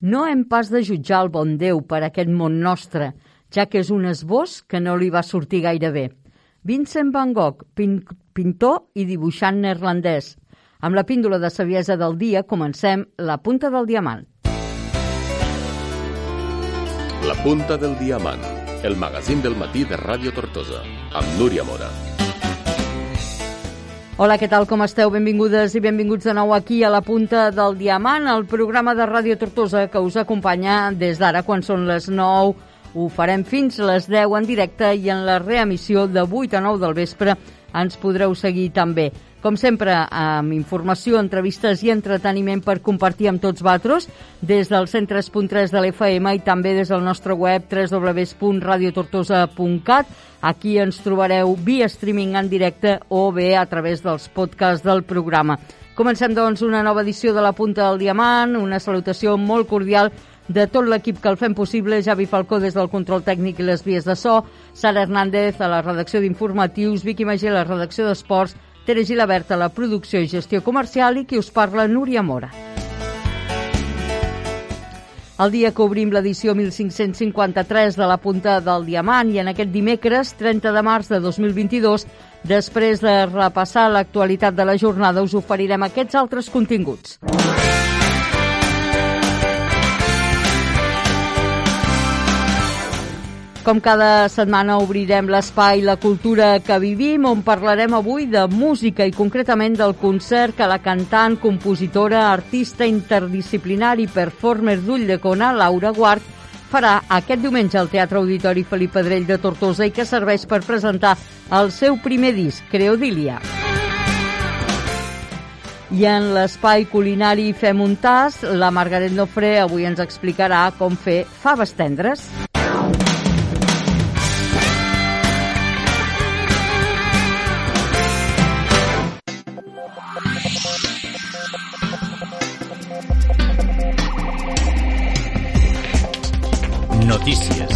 No hem pas de jutjar el bon Déu per aquest món nostre, ja que és un esbós que no li va sortir gaire bé. Vincent van Gogh, pin pintor i dibuixant neerlandès. Amb la píndola de saviesa del dia comencem la punta del diamant. La punta del diamant, el magazín del matí de Ràdio Tortosa, amb Núria Mora. Hola, què tal, com esteu? Benvingudes i benvinguts de nou aquí a la Punta del Diamant, el programa de Ràdio Tortosa que us acompanya des d'ara quan són les 9. Ho farem fins les 10 en directe i en la reemissió de 8 a 9 del vespre ens podreu seguir també. Com sempre, amb informació, entrevistes i entreteniment per compartir amb tots vosaltres des del 103.3 de l'FM i també des del nostre web www.radiotortosa.cat. Aquí ens trobareu via streaming en directe o bé a través dels podcasts del programa. Comencem, doncs, una nova edició de la Punta del Diamant, una salutació molt cordial de tot l'equip que el fem possible, Javi Falcó des del control tècnic i les vies de so, Sara Hernández a la redacció d'informatius, Vicky Magé a la redacció d'esports, Tere Gilabert a la producció i gestió comercial i qui us parla, Núria Mora. El dia que obrim l'edició 1553 de la Punta del Diamant i en aquest dimecres, 30 de març de 2022, després de repassar l'actualitat de la jornada, us oferirem aquests altres continguts. Com cada setmana obrirem l'espai La Cultura que vivim, on parlarem avui de música i concretament del concert que la cantant, compositora, artista interdisciplinari i performer d'Ulldecona, Laura Guart, farà aquest diumenge al Teatre Auditori Felip Pedrell de Tortosa i que serveix per presentar el seu primer disc, Creodilia. I en l'espai culinari Fem un tas, la Margaret Nofre avui ens explicarà com fer faves tendres. Notícies.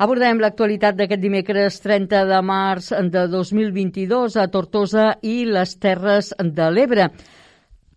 Abordem l'actualitat d'aquest dimecres 30 de març de 2022 a Tortosa i les Terres de l'Ebre.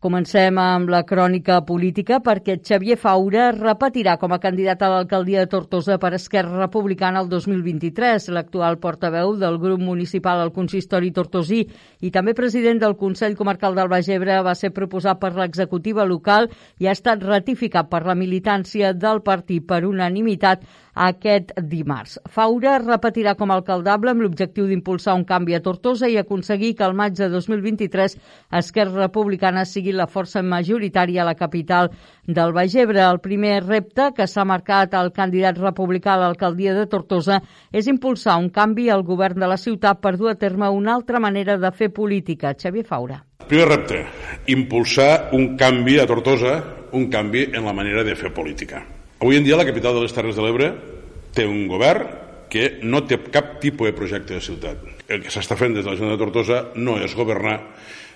Comencem amb la crònica política perquè Xavier Faura repetirà com a candidat a l'alcaldia de Tortosa per Esquerra Republicana el 2023. L'actual portaveu del grup municipal al consistori tortosí i també president del Consell Comarcal del Baix Ebre va ser proposat per l'executiva local i ha estat ratificat per la militància del partit per unanimitat aquest dimarts. Faura repetirà com a alcaldable amb l'objectiu d'impulsar un canvi a Tortosa i aconseguir que el maig de 2023 Esquerra Republicana sigui la força majoritària a la capital del Baix Ebre. El primer repte que s'ha marcat el candidat republicà a l'alcaldia de Tortosa és impulsar un canvi al govern de la ciutat per dur a terme una altra manera de fer política. Xavier Faura. Primer repte, impulsar un canvi a Tortosa, un canvi en la manera de fer política. Avui en dia la capital de les Terres de l'Ebre té un govern que no té cap tipus de projecte de ciutat. El que s'està fent des de la Generalitat de Tortosa no és governar,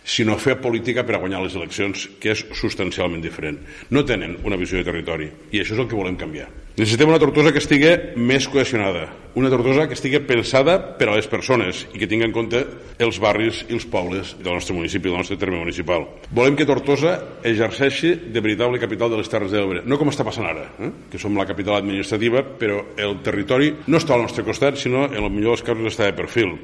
sinó fer política per a guanyar les eleccions, que és substancialment diferent. No tenen una visió de territori, i això és el que volem canviar. Necessitem una Tortosa que estigui més cohesionada, una Tortosa que estigui pensada per a les persones i que tingui en compte els barris i els pobles del nostre municipi, del nostre terme municipal. Volem que Tortosa exerceixi de veritable capital de les Terres de l'Ebre, no com està passant ara, eh? que som la capital administrativa, però el territori no està al nostre costat, sinó en el millor dels casos està de perfil.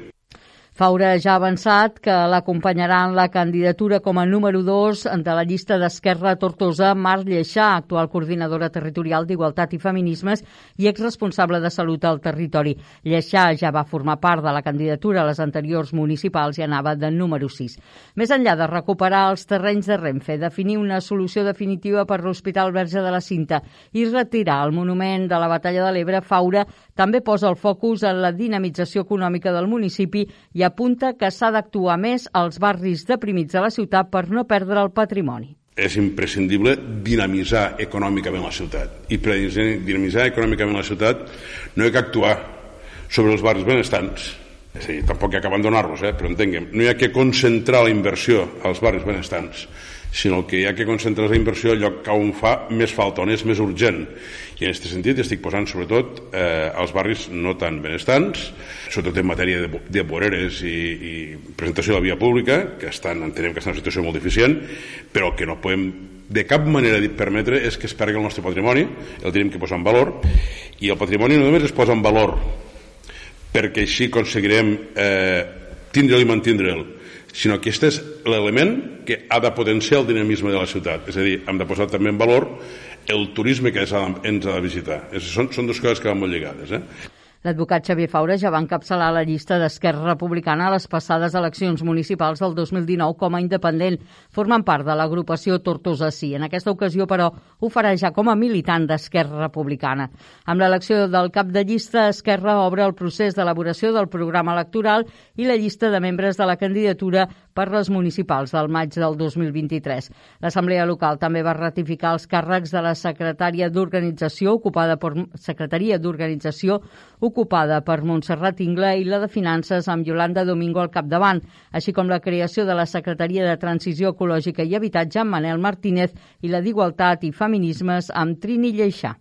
Faura ja ha avançat que l'acompanyarà en la candidatura com a número 2 de la llista d'Esquerra Tortosa Marc Lleixà, actual coordinadora territorial d'Igualtat i Feminismes i exresponsable de Salut al territori. Lleixà ja va formar part de la candidatura a les anteriors municipals i anava de número 6. Més enllà de recuperar els terrenys de Renfe, definir una solució definitiva per l'Hospital Verge de la Cinta i retirar el monument de la Batalla de l'Ebre, Faura també posa el focus en la dinamització econòmica del municipi i apunta que s'ha d'actuar més als barris deprimits de la ciutat per no perdre el patrimoni. és imprescindible dinamitzar econòmicament la ciutat. I per dinamitzar econòmicament la ciutat no hi ha que actuar sobre els barris benestants. És a dir, tampoc hi ha que abandonar-los, eh? però entenguem, no hi ha que concentrar la inversió als barris benestants, sinó que hi ha que concentrar la inversió al lloc on fa més falta, on és més urgent. I en aquest sentit estic posant sobretot eh, als barris no tan benestants, sobretot en matèria de, de voreres i, i presentació de la via pública, que estan, entenem que estan en una situació molt deficient, però que no podem de cap manera permetre és que es pergui el nostre patrimoni, el tenim que posar en valor, i el patrimoni no només es posa en valor perquè així aconseguirem eh, tindre'l i mantindre'l, sinó que aquest és l'element que ha de potenciar el dinamisme de la ciutat. És a dir, hem de posar també en valor el turisme que ens ha de visitar. Són, són dues coses que van molt lligades. Eh? L'advocat Xavier Faura ja va encapçalar la llista d'Esquerra Republicana a les passades eleccions municipals del 2019 com a independent. Formen part de l'agrupació Tortosa Sí. En aquesta ocasió, però, ho farà ja com a militant d'Esquerra Republicana. Amb l'elecció del cap de llista, Esquerra obre el procés d'elaboració del programa electoral i la llista de membres de la candidatura per les municipals del maig del 2023. L'Assemblea Local també va ratificar els càrrecs de la secretària d'Organització ocupada per Secretaria d'Organització ocupada per Montserrat Ingla i la de Finances amb Yolanda Domingo al capdavant, així com la creació de la Secretaria de Transició Ecològica i Habitatge amb Manel Martínez i la d'Igualtat i Feminismes amb Trini Lleixà.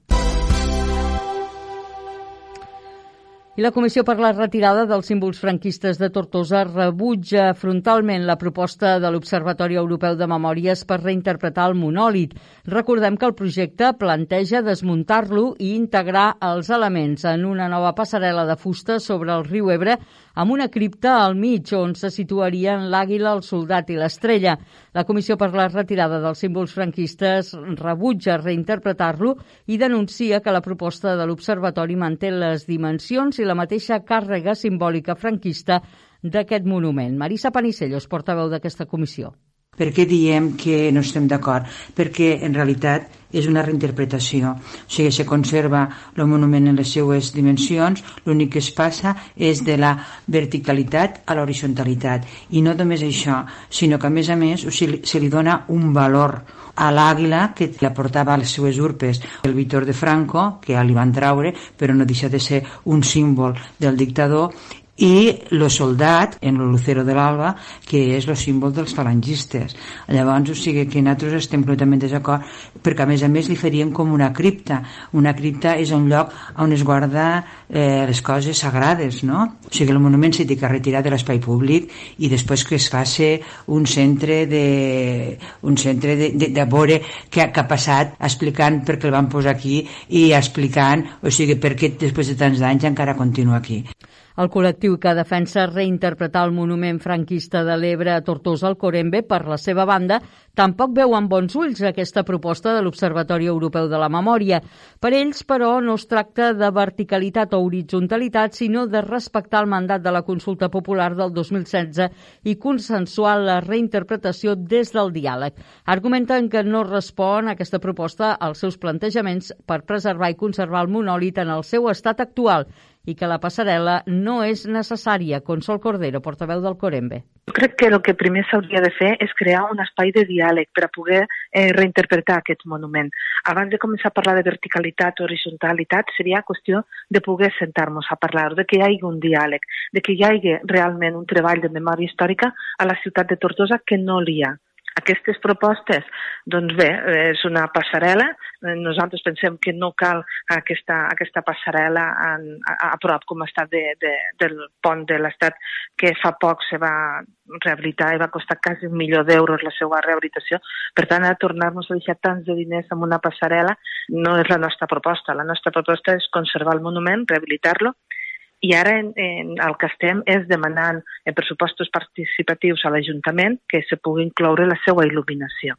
I la Comissió per la retirada dels símbols franquistes de Tortosa rebutja frontalment la proposta de l'Observatori Europeu de Memòries per reinterpretar el monòlit. Recordem que el projecte planteja desmuntar-lo i integrar els elements en una nova passarel·la de fusta sobre el riu Ebre amb una cripta al mig on se situarien l'àguila, el soldat i l'estrella. La Comissió per la retirada dels símbols franquistes rebutja reinterpretar-lo i denuncia que la proposta de l'Observatori manté les dimensions i la mateixa càrrega simbòlica franquista d'aquest monument. Marisa Panicellos, portaveu d'aquesta comissió. Per què diem que no estem d'acord? Perquè en realitat és una reinterpretació. O sigui, se conserva el monument en les seues dimensions, l'únic que es passa és de la verticalitat a l'horizontalitat. I no només això, sinó que a més a més o sigui, se li dona un valor a l'àguila que la portava a les seues urpes el Víctor de Franco, que li van traure, però no deixa de ser un símbol del dictador, i el soldat en el lucero de l'alba que és el símbol dels falangistes. Llavors o sigui que nosaltres estem completament desacord perquè a més a més li faríem com una cripta. Una cripta és un lloc on es guarda eh, les coses sagrades no? o sigui el monument s'ha de retirar de l'espai públic i després que es faci un centre de un centre de, de, de veure què, què ha passat explicant per què el van posar aquí i explicant o sigui per què després de tants anys encara continua aquí el col·lectiu que defensa reinterpretar el monument franquista de l'Ebre a Tortosa al Corembe, per la seva banda, tampoc veu amb bons ulls aquesta proposta de l'Observatori Europeu de la Memòria. Per ells, però, no es tracta de verticalitat o horitzontalitat, sinó de respectar el mandat de la consulta popular del 2016 i consensuar la reinterpretació des del diàleg. Argumenten que no respon aquesta proposta als seus plantejaments per preservar i conservar el monòlit en el seu estat actual i que la passarel·la no és necessària. Consol Cordero, portaveu del Corembe. Jo crec que el que primer s'hauria de fer és crear un espai de diàleg per a poder eh, reinterpretar aquest monument. Abans de començar a parlar de verticalitat o horizontalitat, seria qüestió de poder sentar-nos a parlar, de que hi hagi un diàleg, de que hi hagi realment un treball de memòria històrica a la ciutat de Tortosa que no l'hi ha. Aquestes propostes, doncs bé, és una passarel·la. Nosaltres pensem que no cal aquesta, aquesta passarel·la a, a, a prop, com està de, de, del pont de l'Estat, que fa poc se va rehabilitar i va costar quasi un milió d'euros la seva rehabilitació. Per tant, a tornar-nos a deixar tants de diners amb una passarel·la no és la nostra proposta. La nostra proposta és conservar el monument, rehabilitar-lo i ara en, en, el que estem és demanant en pressupostos participatius a l'Ajuntament que se pugui incloure la seva il·luminació.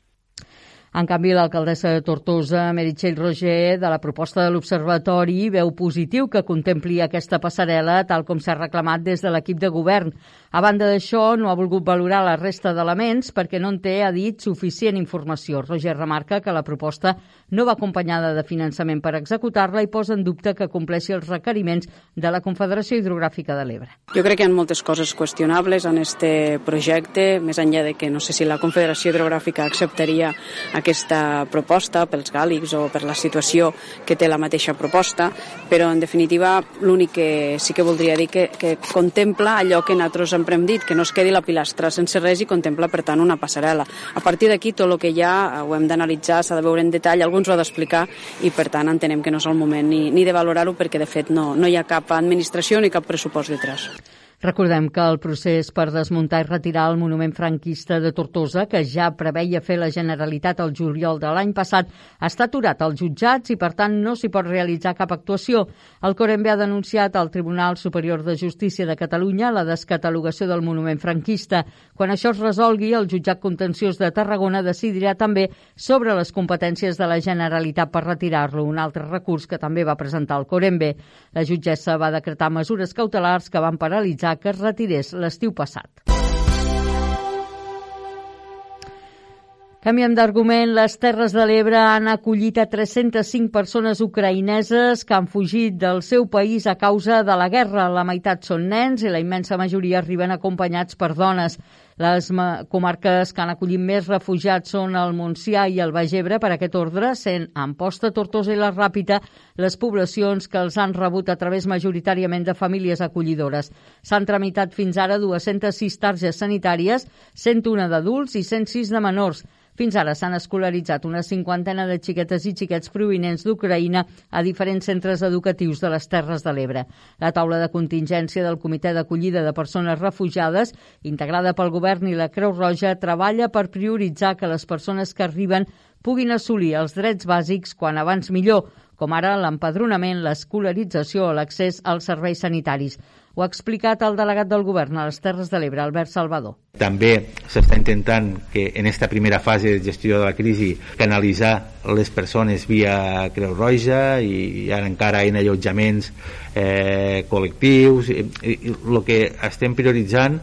En canvi, l'alcaldessa de Tortosa, Meritxell Roger, de la proposta de l'Observatori, veu positiu que contempli aquesta passarel·la tal com s'ha reclamat des de l'equip de govern. A banda d'això, no ha volgut valorar la resta d'elements perquè no en té, ha dit, suficient informació. Roger remarca que la proposta no va acompanyada de finançament per executar-la i posa en dubte que compleixi els requeriments de la Confederació Hidrogràfica de l'Ebre. Jo crec que hi ha moltes coses qüestionables en este projecte, més enllà de que no sé si la Confederació Hidrogràfica acceptaria aquesta proposta pels gàlics o per la situació que té la mateixa proposta, però en definitiva l'únic que sí que voldria dir que, que contempla allò que nosaltres sempre hem dit, que no es quedi la pilastra sense res i contempla per tant una passarel·la. A partir d'aquí tot el que hi ha ho hem d'analitzar, s'ha de veure en detall, alguns ho ha d'explicar i per tant entenem que no és el moment ni, ni de valorar-ho perquè de fet no, no hi ha cap administració ni cap pressupost detrás. Recordem que el procés per desmuntar i retirar el monument franquista de Tortosa, que ja preveia fer la Generalitat el juliol de l'any passat, està aturat als jutjats i, per tant, no s'hi pot realitzar cap actuació. El Corembe ha denunciat al Tribunal Superior de Justícia de Catalunya la descatalogació del monument franquista. Quan això es resolgui, el jutjat contenciós de Tarragona decidirà també sobre les competències de la Generalitat per retirar-lo, un altre recurs que també va presentar el Corembe. La jutgessa va decretar mesures cautelars que van paralitzar que es retirés l'estiu passat. Canviem d'argument. Les Terres de l'Ebre han acollit a 305 persones ucraïneses que han fugit del seu país a causa de la guerra. La meitat són nens i la immensa majoria arriben acompanyats per dones. Les comarques que han acollit més refugiats són el Montsià i el Baix Ebre per aquest ordre, sent Amposta, Tortosa i la Ràpita les poblacions que els han rebut a través majoritàriament de famílies acollidores. S'han tramitat fins ara 206 targes sanitàries, 101 d'adults i 106 de menors. Fins ara s'han escolaritzat una cinquantena de xiquetes i xiquets provinents d'Ucraïna a diferents centres educatius de les Terres de l'Ebre. La taula de contingència del Comitè d'Acollida de Persones Refugiades, integrada pel govern i la Creu Roja, treballa per prioritzar que les persones que arriben puguin assolir els drets bàsics quan abans millor, com ara l'empadronament, l'escolarització o l'accés als serveis sanitaris. Ho ha explicat el delegat del govern a les Terres de l'Ebre, Albert Salvador. També s'està intentant que en aquesta primera fase de gestió de la crisi canalitzar les persones via Creu Roja i ara encara en allotjaments eh, col·lectius. El que estem prioritzant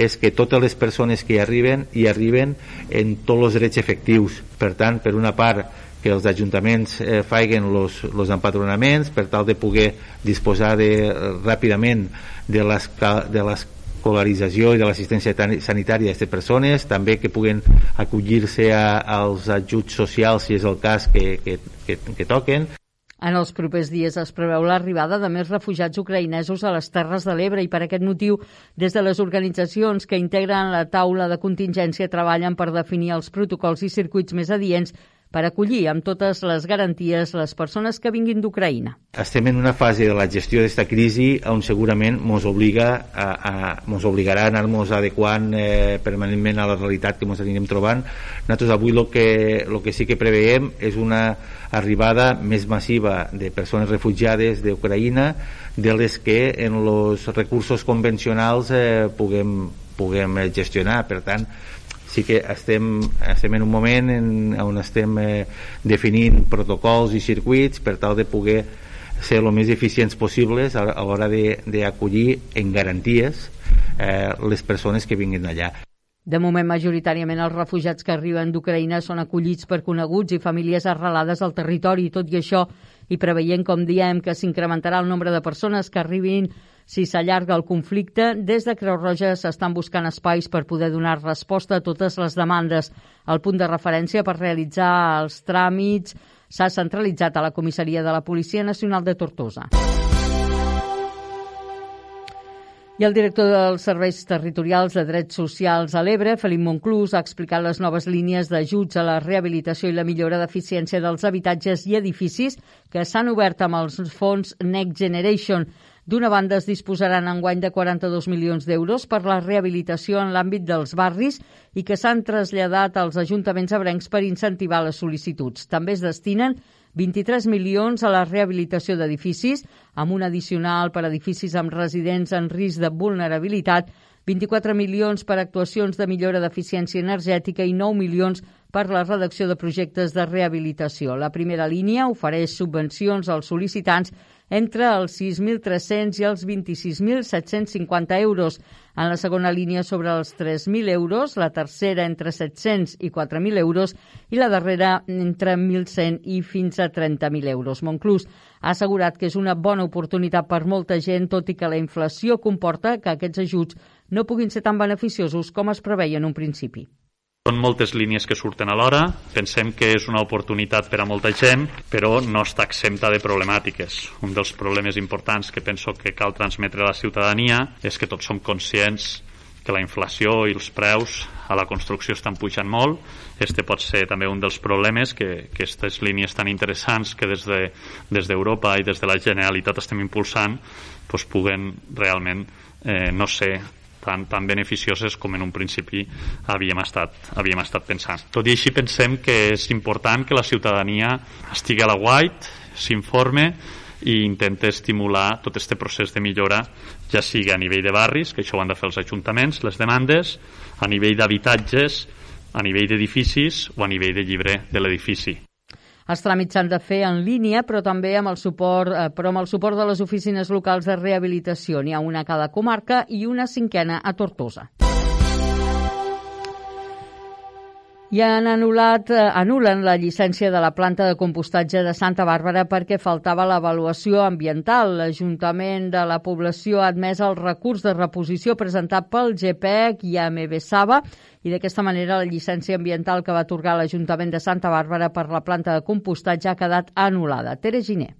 és que totes les persones que hi arriben hi arriben en tots els drets efectius. Per tant, per una part, que els ajuntaments eh, faiguen els empadronaments per tal de poder disposar de, ràpidament de les, de l'escolarització i de l'assistència sanitària d'aquestes persones, també que puguen acollir-se als ajuts socials si és el cas que, que, que, que toquen. En els propers dies es preveu l'arribada de més refugiats ucraïnesos a les Terres de l'Ebre i per aquest motiu, des de les organitzacions que integren la taula de contingència treballen per definir els protocols i circuits més adients per acollir amb totes les garanties les persones que vinguin d'Ucraïna. Estem en una fase de la gestió d'aquesta crisi on segurament ens obliga a, a, mos obligarà a anar-nos adequant eh, permanentment a la realitat que ens anirem trobant. Nosaltres avui el que, lo que sí que preveiem és una arribada més massiva de persones refugiades d'Ucraïna de les que en els recursos convencionals eh, puguem, puguem gestionar. Per tant, sí que estem, estem en un moment en, on estem eh, definint protocols i circuits per tal de poder ser el més eficients possibles a, a l'hora d'acollir en garanties eh, les persones que vinguin d'allà. De moment, majoritàriament els refugiats que arriben d'Ucraïna són acollits per coneguts i famílies arrelades al territori. Tot i això, i preveient, com diem, que s'incrementarà el nombre de persones que arribin si s'allarga el conflicte, des de Creu Roja s'estan buscant espais per poder donar resposta a totes les demandes. El punt de referència per realitzar els tràmits s'ha centralitzat a la comissaria de la Policia Nacional de Tortosa. I el director dels Serveis Territorials de Drets Socials a l'Ebre, Felip Monclús, ha explicat les noves línies d'ajuts a la rehabilitació i la millora d'eficiència dels habitatges i edificis que s'han obert amb els fons Next Generation. D'una banda, es disposaran enguany de 42 milions d'euros per la rehabilitació en l'àmbit dels barris i que s'han traslladat als ajuntaments abrencs per incentivar les sol·licituds. També es destinen 23 milions a la rehabilitació d'edificis, amb un addicional per edificis amb residents en risc de vulnerabilitat, 24 milions per actuacions de millora d'eficiència energètica i 9 milions per la redacció de projectes de rehabilitació. La primera línia ofereix subvencions als sol·licitants entre els 6.300 i els 26.750 euros. En la segona línia sobre els 3.000 euros, la tercera entre 700 i 4.000 euros i la darrera entre 1.100 i fins a 30.000 euros. Monclús ha assegurat que és una bona oportunitat per molta gent, tot i que la inflació comporta que aquests ajuts no puguin ser tan beneficiosos com es preveia en un principi. Són moltes línies que surten alhora, pensem que és una oportunitat per a molta gent, però no està exempta de problemàtiques. Un dels problemes importants que penso que cal transmetre a la ciutadania és que tots som conscients que la inflació i els preus a la construcció estan pujant molt. Este pot ser també un dels problemes que, que aquestes línies tan interessants que des d'Europa de, des i des de la Generalitat estem impulsant pues, puguen realment eh, no ser tan, tan beneficioses com en un principi havíem estat, havíem estat pensant. Tot i així pensem que és important que la ciutadania estigui a la white, s'informe i intente estimular tot aquest procés de millora, ja sigui a nivell de barris, que això ho han de fer els ajuntaments, les demandes, a nivell d'habitatges, a nivell d'edificis o a nivell de llibre de l'edifici. Els tràmits s'han de fer en línia, però també amb el suport, eh, però amb el suport de les oficines locals de rehabilitació. N'hi ha una a cada comarca i una cinquena a Tortosa. I han anul·lat, eh, anulen la llicència de la planta de compostatge de Santa Bàrbara perquè faltava l'avaluació ambiental. L'Ajuntament de la població ha admès el recurs de reposició presentat pel GPEC i AMB Saba i d'aquesta manera la llicència ambiental que va atorgar l'Ajuntament de Santa Bàrbara per la planta de compostatge ha quedat anul·lada. Tere Giner.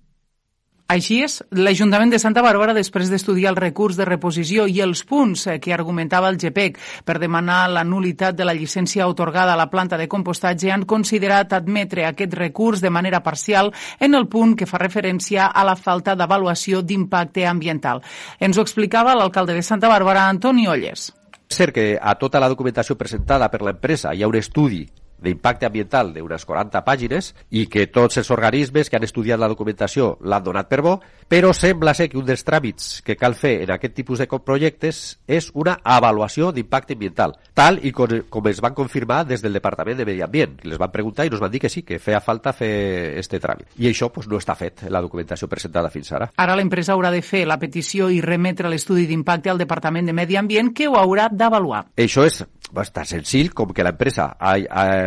Així és, l'Ajuntament de Santa Bàrbara, després d'estudiar el recurs de reposició i els punts eh, que argumentava el GPEC per demanar la nulitat de la llicència otorgada a la planta de compostatge, han considerat admetre aquest recurs de manera parcial en el punt que fa referència a la falta d'avaluació d'impacte ambiental. Ens ho explicava l'alcalde de Santa Bàrbara, Antoni Olles. Cert que a tota la documentació presentada per l'empresa hi ha un estudi d'impacte ambiental d'unes 40 pàgines i que tots els organismes que han estudiat la documentació l'han donat per bo, però sembla ser que un dels tràmits que cal fer en aquest tipus de projectes és una avaluació d'impacte ambiental, tal i com, com es van confirmar des del Departament de Medi Ambient. Les van preguntar i ens van dir que sí, que feia falta fer este tràmit. I això pues, no està fet en la documentació presentada fins ara. Ara l'empresa haurà de fer la petició i remetre l'estudi d'impacte al Departament de Medi Ambient que ho haurà d'avaluar. Això és bastant senzill, com que l'empresa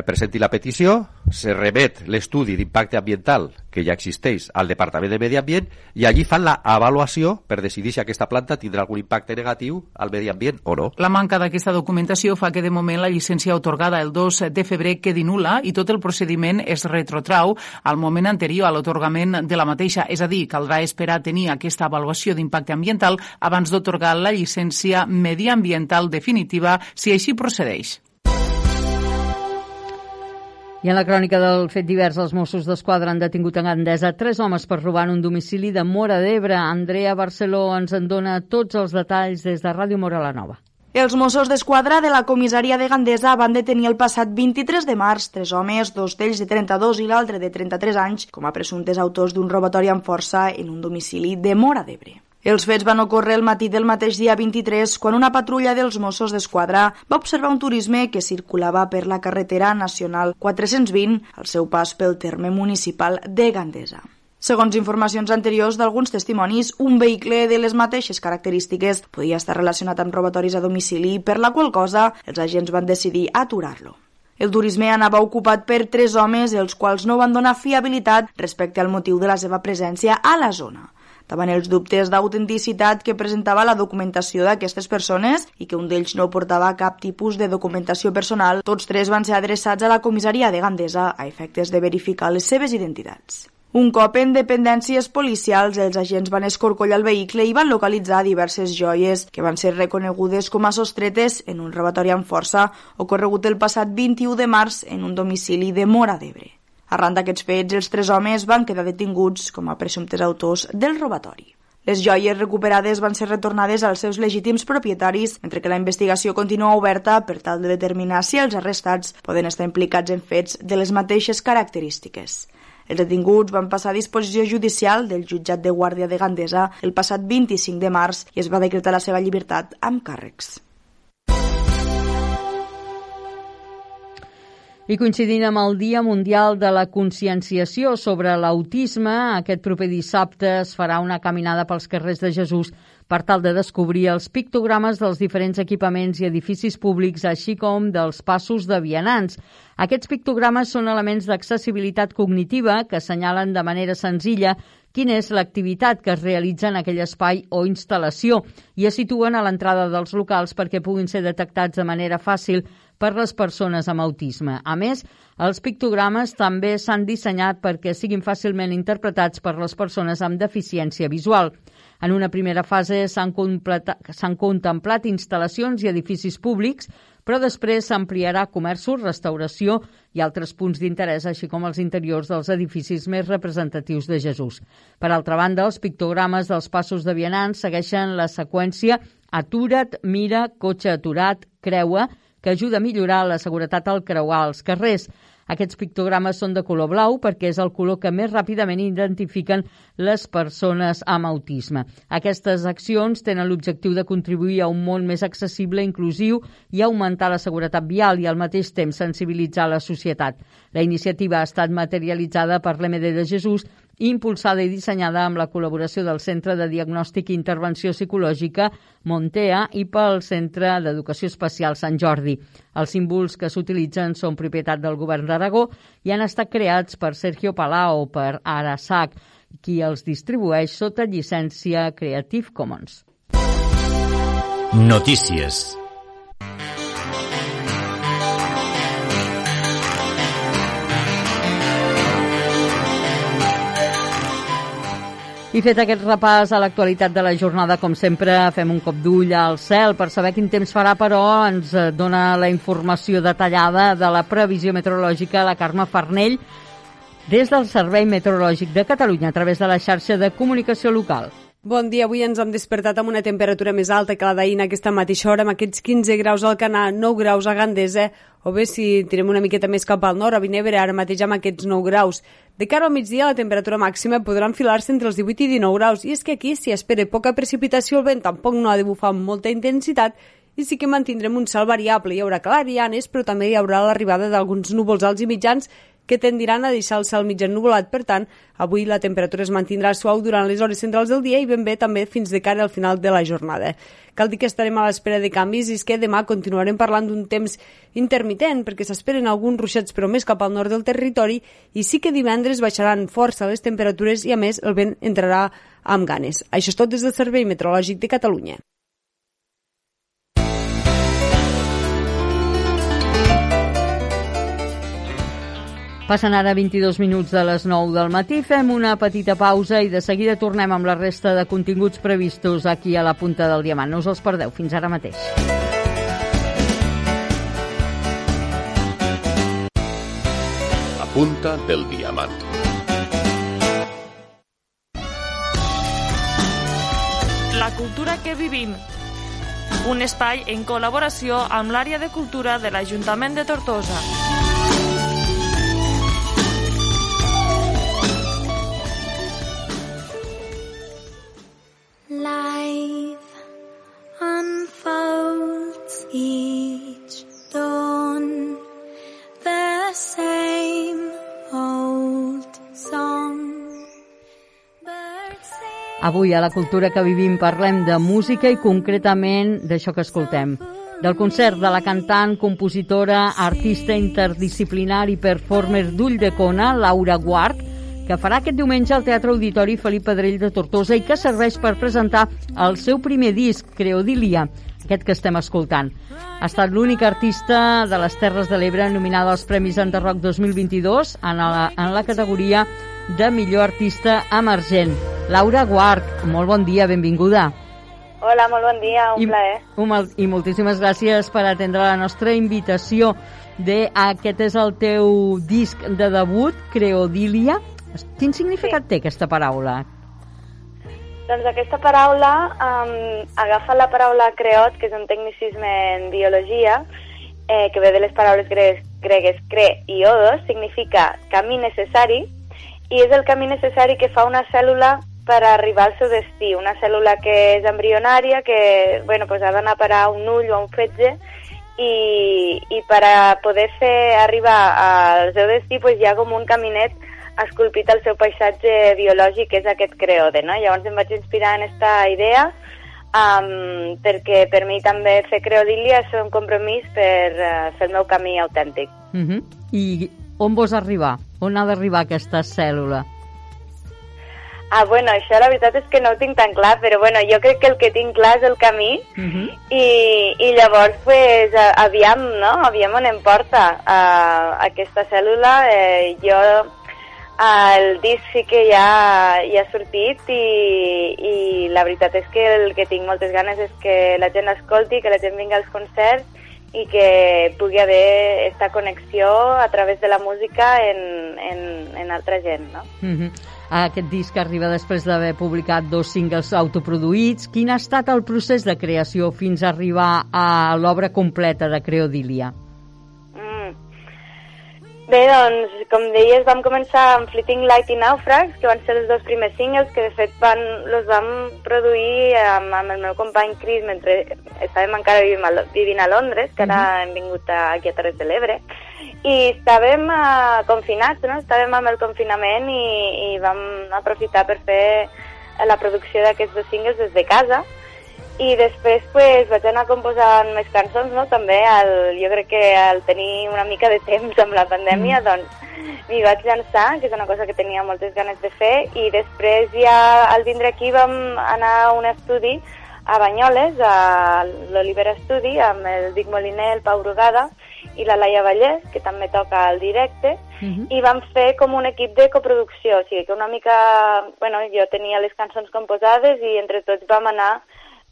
presenti la petició, se remet l'estudi d'impacte ambiental que ja existeix al Departament de Medi Ambient i allí fan la avaluació per decidir si aquesta planta tindrà algun impacte negatiu al medi ambient o no. La manca d'aquesta documentació fa que de moment la llicència otorgada el 2 de febrer quedi nula i tot el procediment es retrotrau al moment anterior a l'otorgament de la mateixa, és a dir, caldrà esperar tenir aquesta avaluació d'impacte ambiental abans d'otorgar la llicència mediambiental definitiva si així procedeix. I en la crònica del fet divers, els Mossos d'Esquadra han detingut en Gandesa tres homes per robar en un domicili de Mora d'Ebre. Andrea Barceló ens en dona tots els detalls des de Ràdio Mora la Nova. Els Mossos d'Esquadra de la comissaria de Gandesa van detenir el passat 23 de març tres homes, dos d'ells de 32 i l'altre de 33 anys, com a presumptes autors d'un robatori amb força en un domicili de Mora d'Ebre. Els fets van ocórrer el matí del mateix dia 23 quan una patrulla dels Mossos d'Esquadra va observar un turisme que circulava per la carretera nacional 420 al seu pas pel terme municipal de Gandesa. Segons informacions anteriors d'alguns testimonis, un vehicle de les mateixes característiques podia estar relacionat amb robatoris a domicili, per la qual cosa els agents van decidir aturar-lo. El turisme anava ocupat per tres homes, els quals no van donar fiabilitat respecte al motiu de la seva presència a la zona davant els dubtes d'autenticitat que presentava la documentació d'aquestes persones i que un d'ells no portava cap tipus de documentació personal, tots tres van ser adreçats a la comissaria de Gandesa a efectes de verificar les seves identitats. Un cop en dependències policials, els agents van escorcollar el vehicle i van localitzar diverses joies que van ser reconegudes com a sostretes en un robatori amb força ocorregut el passat 21 de març en un domicili de Mora d'Ebre. Arran d'aquests fets, els tres homes van quedar detinguts com a presumptes autors del robatori. Les joies recuperades van ser retornades als seus legítims propietaris, mentre que la investigació continua oberta per tal de determinar si els arrestats poden estar implicats en fets de les mateixes característiques. Els detinguts van passar a disposició judicial del jutjat de Guàrdia de Gandesa el passat 25 de març i es va decretar la seva llibertat amb càrrecs. I coincidint amb el Dia Mundial de la Conscienciació sobre l'autisme, aquest proper dissabte es farà una caminada pels carrers de Jesús per tal de descobrir els pictogrames dels diferents equipaments i edificis públics, així com dels passos de vianants. Aquests pictogrames són elements d'accessibilitat cognitiva que assenyalen de manera senzilla quina és l'activitat que es realitza en aquell espai o instal·lació i es situen a l'entrada dels locals perquè puguin ser detectats de manera fàcil per les persones amb autisme. A més, els pictogrames també s'han dissenyat perquè siguin fàcilment interpretats per les persones amb deficiència visual. En una primera fase s'han contemplat instal·lacions i edificis públics, però després s'ampliarà comerços, restauració i altres punts d'interès, així com els interiors dels edificis més representatius de Jesús. Per altra banda, els pictogrames dels passos de vianants segueixen la seqüència atura't, mira, cotxe aturat, creua, que ajuda a millorar la seguretat al creuar els carrers. Aquests pictogrames són de color blau perquè és el color que més ràpidament identifiquen les persones amb autisme. Aquestes accions tenen l'objectiu de contribuir a un món més accessible, inclusiu i augmentar la seguretat vial i al mateix temps sensibilitzar la societat. La iniciativa ha estat materialitzada per l'MD de Jesús impulsada i dissenyada amb la col·laboració del Centre de Diagnòstic i Intervenció Psicològica Montea i pel Centre d'Educació Especial Sant Jordi. Els símbols que s'utilitzen són propietat del govern d'Aragó i han estat creats per Sergio Palau per Arasac, qui els distribueix sota llicència Creative Commons. Notícies I fet aquest repàs a l'actualitat de la jornada, com sempre, fem un cop d'ull al cel per saber quin temps farà, però ens eh, dona la informació detallada de la previsió meteorològica la Carme Farnell des del Servei Meteorològic de Catalunya a través de la xarxa de comunicació local. Bon dia, avui ens hem despertat amb una temperatura més alta que la d'ahir en aquesta mateixa hora, amb aquests 15 graus al Canà, 9 graus a Gandesa, o bé si tirem una miqueta més cap al nord, a Vinebre, ara mateix amb aquests 9 graus. De cara al migdia, la temperatura màxima podrà enfilar-se entre els 18 i 19 graus, i és que aquí s'hi espera poca precipitació, el vent tampoc no ha de bufar amb molta intensitat, i sí que mantindrem un cel variable. Hi haurà clarianes, però també hi haurà l'arribada d'alguns núvols alts i mitjans que tendiran a deixar el cel mig ennuvolat. Per tant, avui la temperatura es mantindrà suau durant les hores centrals del dia i ben bé també fins de cara al final de la jornada. Cal dir que estarem a l'espera de canvis i és que demà continuarem parlant d'un temps intermitent perquè s'esperen alguns ruixats però més cap al nord del territori i sí que divendres baixaran força les temperatures i a més el vent entrarà amb ganes. Això és tot des del Servei Meteorològic de Catalunya. Passen ara 22 minuts de les 9 del matí, fem una petita pausa i de seguida tornem amb la resta de continguts previstos aquí a la punta del diamant. No us els perdeu, fins ara mateix. La punta del diamant. La cultura que vivim. Un espai en col·laboració amb l'àrea de cultura de l'Ajuntament de Tortosa. Avui a la cultura que vivim parlem de música i concretament d'això que escoltem. Del concert de la cantant, compositora, artista interdisciplinar i performer d'Ull de Cona, Laura Guart, que farà aquest diumenge al Teatre Auditori Felip Pedrell de Tortosa i que serveix per presentar el seu primer disc, Creodilia, aquest que estem escoltant. Ha estat l'únic artista de les Terres de l'Ebre nominada als Premis Enderroc 2022 en la, en la categoria de millor artista emergent. Laura Guart, molt bon dia, benvinguda. Hola, molt bon dia, un I, plaer. I moltíssimes gràcies per atendre la nostra invitació de aquest és el teu disc de debut, Creodilia, Quin significat sí. té aquesta paraula? Doncs aquesta paraula um, agafa la paraula creot, que és un tecnicisme en biologia, eh, que ve de les paraules gregues, gregues cre i odos, significa camí necessari, i és el camí necessari que fa una cèl·lula per arribar al seu destí. Una cèl·lula que és embrionària, que bueno, pues ha d'anar a parar un ull o un fetge, i, i per a poder fer arribar al seu destí pues, hi ha com un caminet esculpit al seu paisatge biològic, que és aquest creode. No? Llavors em vaig inspirar en aquesta idea um, perquè per mi també fer creodília és un compromís per uh, fer el meu camí autèntic. Uh -huh. I on vols arribar? On ha d'arribar aquesta cèl·lula? Ah, bueno, això la veritat és que no ho tinc tan clar, però bueno, jo crec que el que tinc clar és el camí Uh -huh. i, i llavors, pues, aviam, no? Aviam on em porta uh, aquesta cèl·lula. Eh, jo, uh, el disc sí que ja, ja ha sortit i, i la veritat és que el que tinc moltes ganes és que la gent escolti, que la gent vingui als concerts i que pugui haver aquesta connexió a través de la música en, en, en altra gent, no? Uh -huh. Aquest disc arriba després d'haver publicat dos singles autoproduïts. Quin ha estat el procés de creació fins a arribar a l'obra completa de Creodília? Bé, doncs, com deies, vam començar amb Fleeting Light i Nàufrags, que van ser els dos primers singles, que de fet van, los vam produir amb, amb el meu company Chris mentre estàvem encara vivint a, vivint a Londres, que ara hem vingut a, aquí a Terres de l'Ebre, i estàvem uh, confinats, no? Estàvem amb el confinament i, i vam aprofitar per fer la producció d'aquests dos singles des de casa, i després pues, vaig anar composant més cançons, no? També el, jo crec que al tenir una mica de temps amb la pandèmia, mm. doncs m'hi vaig llançar, que és una cosa que tenia moltes ganes de fer, i després ja al vindre aquí vam anar a un estudi a Banyoles, a l'Olivera Estudi, amb el Dic Moliner, el Pau Brugada i la Laia Vallès, que també toca al directe, i vam fer com un equip de coproducció, o sigui que una mica, bueno, jo tenia les cançons composades i entre tots vam anar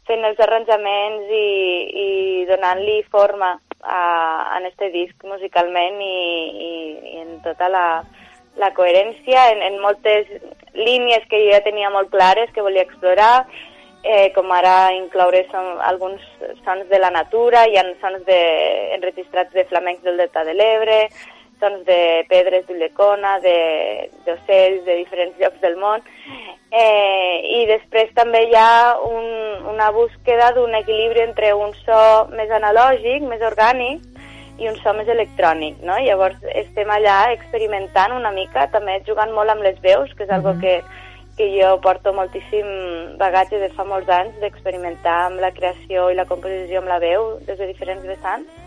fent els arranjaments i, i donant-li forma a, en este disc musicalment i, i, i en tota la, la coherència, en, en moltes línies que jo ja tenia molt clares que volia explorar, eh, com ara incloure son, alguns sons de la natura, hi ha sons de, enregistrats de flamencs del Delta de l'Ebre, sons de pedres d'Ullecona, d'ocells de, de diferents llocs del món, eh, i després també hi ha un, una búsqueda d'un equilibri entre un so més analògic, més orgànic, i un so més electrònic, no? Llavors estem allà experimentant una mica, també jugant molt amb les veus, que és algo que, que jo porto moltíssim bagatge de fa molts anys d'experimentar amb la creació i la composició amb la veu des de diferents vessants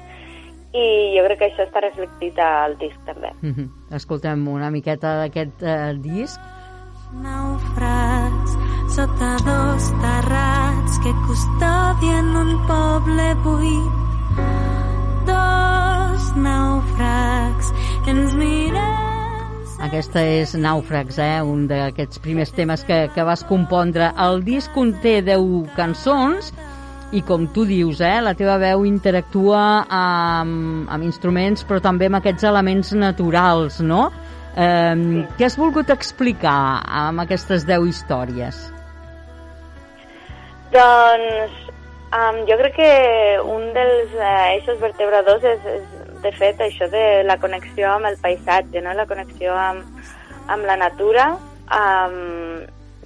i jo crec que això està reflectit al disc també. Uh -huh. Escoltem una miqueta d'aquest eh, disc. Naufrags sota dos terrats que custodien un poble buit. Dos naufrags ens mirem Aquesta és Nàufrags, eh? un d'aquests primers temes que, que vas compondre. El disc conté 10 cançons i com tu dius, eh, la teva veu interactua amb, amb instruments però també amb aquests elements naturals, no? Eh, sí. Què has volgut explicar amb aquestes 10 històries? Doncs um, jo crec que un dels eh, eixos vertebradors és, és, de fet, això de la connexió amb el paisatge, no? la connexió amb, amb la natura. Um,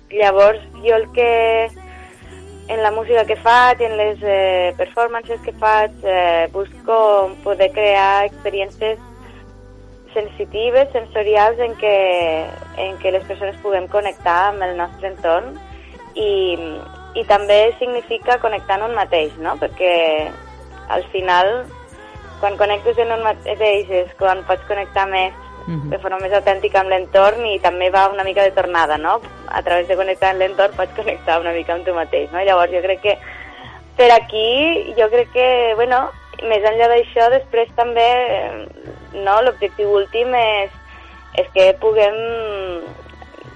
llavors, jo el que en la música que faig en les eh, performances que faig eh, busco poder crear experiències sensitives, sensorials en què, en què les persones puguem connectar amb el nostre entorn i, i també significa connectar en un mateix, no? Perquè al final, quan connectes en un mateix és quan pots connectar més Mhm. de forma més autèntica amb l'entorn i també va una mica de tornada, no? A través de connectar amb l'entorn pots connectar una mica amb tu mateix, no? Llavors jo crec que per aquí, jo crec que, bueno, més enllà d'això, després també, eh, no, l'objectiu últim és, és que puguem,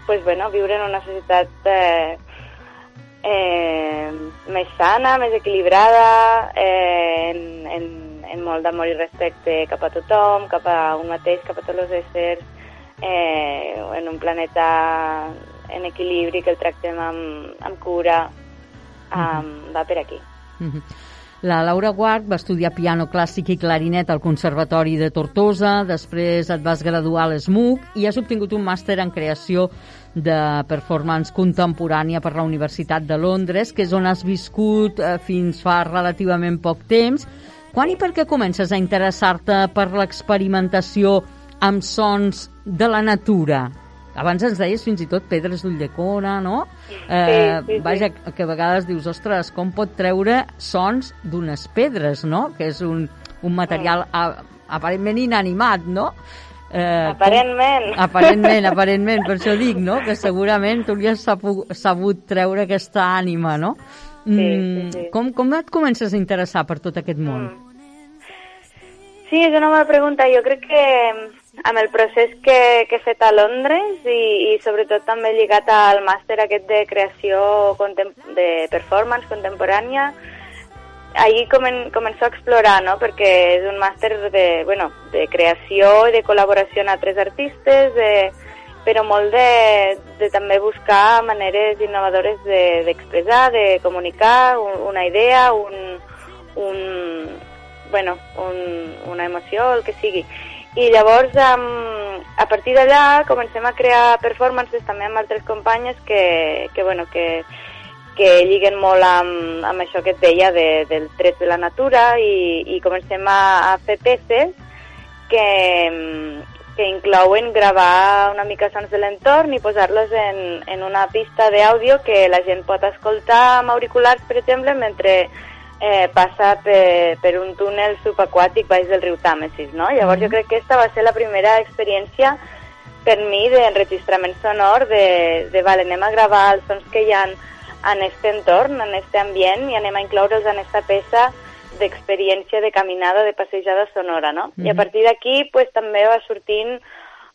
pues, bueno, viure en una societat eh, eh, més sana, més equilibrada, eh, en, en, en molt d'amor i respecte cap a tothom, cap a un mateix, cap a tots els éssers, eh, en un planeta en equilibri, que el tractem amb, amb cura, um, va per aquí. Mhm. La Laura Guart va estudiar piano clàssic i clarinet al Conservatori de Tortosa, després et vas graduar a l'ESMUC i has obtingut un màster en creació de performance contemporània per la Universitat de Londres, que és on has viscut eh, fins fa relativament poc temps. Quan i per què comences a interessar-te per l'experimentació amb sons de la natura? Abans ens deies fins i tot pedres d'Ulldecona, no? Eh, sí, sí. Vaja, que a vegades dius, ostres, com pot treure sons d'unes pedres, no? Que és un, un material a, aparentment inanimat, no? Eh, Aparentment. Com, aparentment, aparentment, per això dic, no? Que segurament tu li has sabut, sabut treure aquesta ànima, no? Sí, sí, sí. Com, com et comences a interessar per tot aquest món? Sí, és una bona pregunta. Jo crec que amb el procés que, que he fet a Londres i, i sobretot també lligat al màster aquest de creació de performance contemporània, ahir comen, començo a explorar, no? perquè és un màster de, bueno, de creació i de col·laboració amb altres artistes, de, però molt de, de també buscar maneres innovadores d'expressar, de, de comunicar un, una idea, un, un, bueno, un, una emoció, el que sigui. I llavors, um, a partir d'allà, comencem a crear performances també amb altres companyes que, que, bueno, que, que lliguen molt amb, amb això que et deia de, del tret de la natura i, i comencem a, a fer peces que, que inclouen gravar una mica sons de l'entorn i posar-los en, en una pista d'àudio que la gent pot escoltar amb auriculars, per exemple, mentre eh, passa per, per un túnel subaquàtic baix del riu Tàmesis, no? Llavors jo crec que aquesta va ser la primera experiència per mi d'enregistrament sonor, de, de vale, anem a gravar els sons que hi ha en, en aquest entorn, en aquest ambient, i anem a incloure'ls en aquesta peça d'experiència de caminada, de passejada sonora, no? Mm -hmm. I a partir d'aquí, pues, també va sortint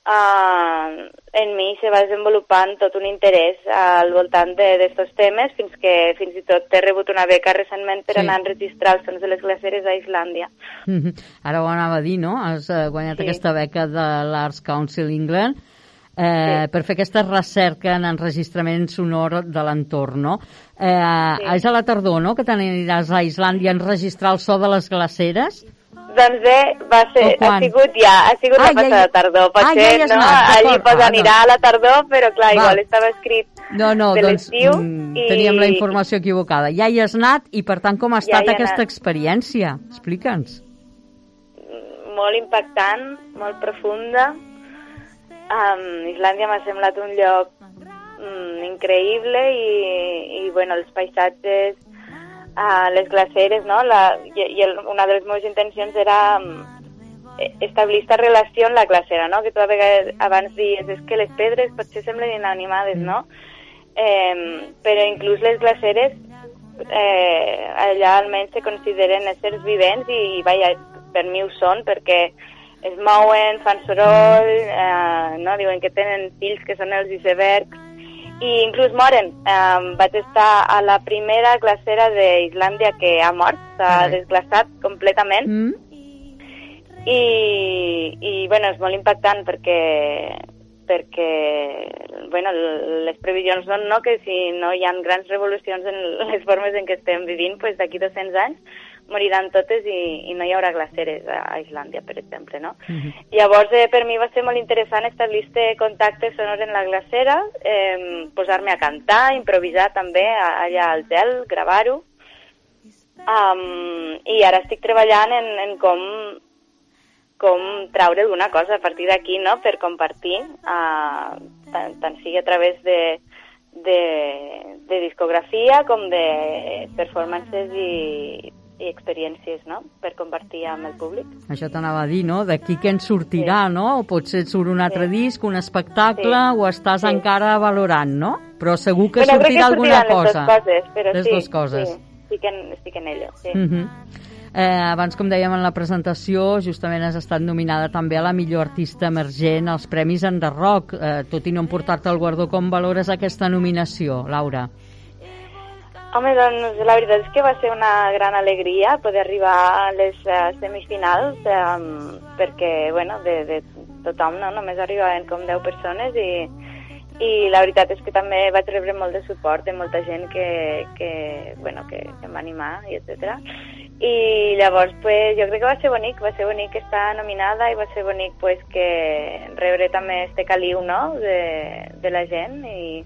uh, en mi se va desenvolupant tot un interès al voltant d'aquests temes fins que fins i tot he rebut una beca recentment per Sí. sí. anar a enregistrar els sons de les glaceres a Islàndia. Mm -hmm. Ara ho anava a dir, no? Has eh, guanyat Sí. aquesta beca de l'Arts Council England eh, Sí. per fer aquesta recerca en enregistrament sonor de l'entorn, no? Eh, Sí. És a la tardor, no?, que t'aniràs a Islàndia a enregistrar el so de les glaceres? Doncs bé, va ser, ha sigut ja, ha sigut Ah, la ja passada hi- tardor. Ah, ja Potser, has no, anat, allí pues Ah, anirà a la tardor, però clar, Va. igual estava escrit No, no, de doncs l'estiu mm, i- teníem la informació equivocada. Ja hi has anat i, per tant, com ha Ja estat he aquesta anat. experiència? Explica'ns. molt impactant, molt profunda. Um, Islàndia m'ha semblat un lloc mm, increïble i, i bueno, els paisatges, uh, les glaceres, no? La, i, i el, una de les meves intencions era um, establir aquesta relació amb la glacera, no? Que tu a vegades abans dies és que les pedres potser semblen inanimades, no? Eh, però inclús les glaceres eh, allà almenys se consideren éssers vivents i, vaja, per mi ho són perquè es mouen, fan soroll, eh, no? diuen que tenen fills que són els icebergs i inclús moren. Eh, vaig estar a la primera glacera d'Islàndia que ha mort, s'ha Carai. desglaçat completament Mm? i, i bueno, és molt impactant perquè perquè bueno, les previsions són no, que si no hi ha grans revolucions en les formes en què estem vivint, pues d'aquí 200 anys moriran totes i, i no hi haurà glaceres a, Islàndia, per exemple, no? Llavors, eh, per mi va ser molt interessant establir este contacte sonor en la glacera, eh, posar-me a cantar, improvisar també allà al gel, gravar-ho. Um, I ara estic treballant en, en com, com traure alguna cosa a partir d'aquí, no?, per compartir, uh, tant, tant sigui a través de, de, de discografia com de performances i, i experiències, no?, per compartir amb el públic. Això t'anava a dir, no? D'aquí què en sortirà, no? O potser et surt un altre disc, un espectacle, Sí. o estàs Sí. encara valorant, no? Però segur que Bueno, sortirà alguna sortiran cosa. Les dues coses, però Les sí, dues coses. Sí, estic en, estic en ello, sí. Mhm. Eh, abans, com dèiem en la presentació, justament has estat nominada també a la millor artista emergent als Premis en The Rock. Eh, tot i no emportar-te el guardó, com valores aquesta nominació, Laura? Home, doncs la veritat és que va ser una gran alegria poder arribar a les uh, semifinals um, perquè, bueno, de, de tothom, no? Només arribaven com 10 persones i, i la veritat és que també vaig rebre molt de suport de molta gent que, que, bueno, que, que em va animar i etc. I llavors, pues, jo crec que va ser bonic, va ser bonic estar nominada i va ser bonic pues, que rebre també este caliu no? de, de la gent i,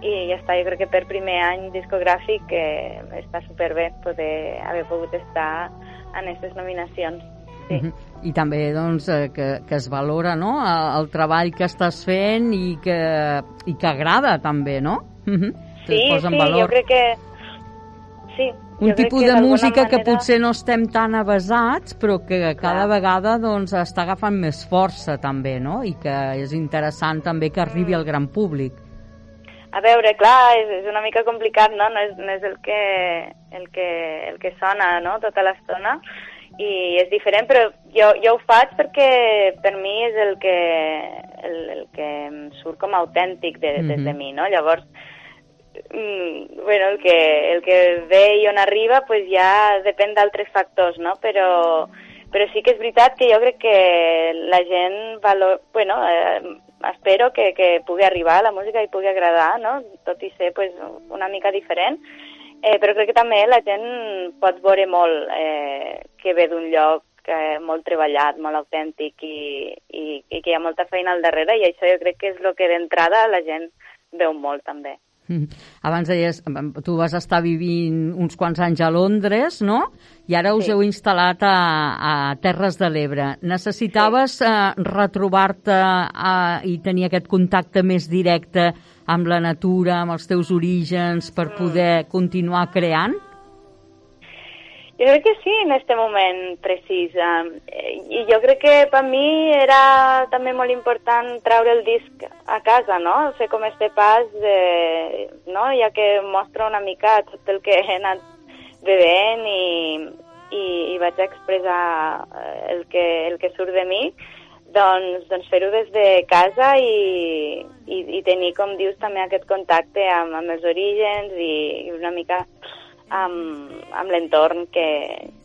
i ja està, jo crec que per primer any discogràfic eh, està superbé poder haver pogut estar en aquestes nominacions. Sí. Uh -huh. I també doncs, eh, que, que es valora no? el, treball que estàs fent i que, i que agrada també, no? Uh -huh. Sí, sí, valor. jo crec que... Sí, un tipus de música manera... que potser no estem tan avasats, però que cada Clar. vegada doncs, està agafant més força també, no? I que és interessant també que arribi al gran públic. A veure, clar, és, és una mica complicat, no? No és, no és el, que, el, que, el que sona, no?, tota l'estona i és diferent, però jo, jo ho faig perquè per mi és el que, el, el que em surt com a autèntic de, mm -hmm. des de mi, no? Llavors, mm, bueno, el que, el que ve i on arriba pues ja depèn d'altres factors, no? Però, però sí que és veritat que jo crec que la gent valor... Bueno, eh, espero que, que pugui arribar la música i pugui agradar, no? Tot i ser pues, una mica diferent, Eh, però crec que també la gent pot veure molt eh, que ve d'un lloc eh, molt treballat, molt autèntic i, i, i que hi ha molta feina al darrere i això jo crec que és el que d'entrada la gent veu molt també. Mm. Abans deies, tu vas estar vivint uns quants anys a Londres, no? I ara us sí. heu instal·lat a, a Terres de l'Ebre. Necessitaves sí. eh, retrobar-te eh, i tenir aquest contacte més directe amb la natura, amb els teus orígens, per mm. poder continuar creant? Jo crec que sí, en aquest moment precís. I jo crec que per mi era també molt important treure el disc a casa, no? Fer com este pas, de, no? ja que mostra una mica tot el que he anat bevent i, i, i vaig expressar eh, el que, el que surt de mi doncs, doncs fer-ho des de casa i, i, i tenir, com dius, també aquest contacte amb, amb els orígens i, i una mica amb, amb l'entorn que,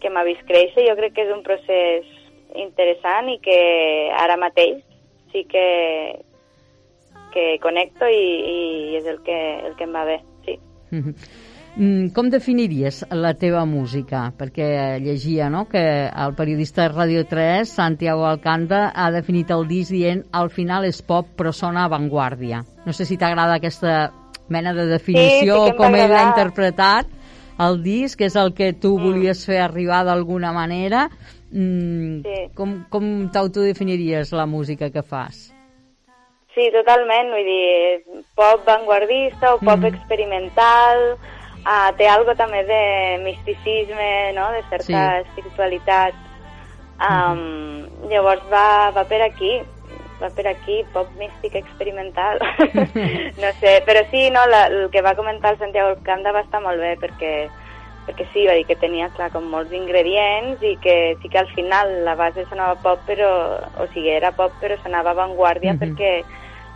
que m'ha vist créixer. Jo crec que és un procés interessant i que ara mateix sí que, que connecto i, i és el que, el que em va bé, sí. Mm, com definiries la teva música? Perquè llegia no? que el periodista de Radio 3, Santiago Alcanda, ha definit el disc dient al final és pop però sona avantguàrdia. No sé si t'agrada aquesta mena de definició, sí, sí com ell l'ha interpretat el disc, és el que tu mm. volies fer arribar d'alguna manera. Mm, sí. Com, com t'autodefiniries la música que fas? Sí, totalment, vull dir, pop vanguardista o pop mm. experimental, uh, té algo també de misticisme, no? de certa sí. espiritualitat. Um, mm. Llavors va, va per aquí, va per aquí, pop místic experimental. no sé, però sí, no, la, el que va comentar el Santiago Canda va estar molt bé perquè perquè sí, va dir que tenia clar com molts ingredients i que sí que al final la base sonava pop però, o sigui, era pop però sonava avantguàrdia mm -hmm. perquè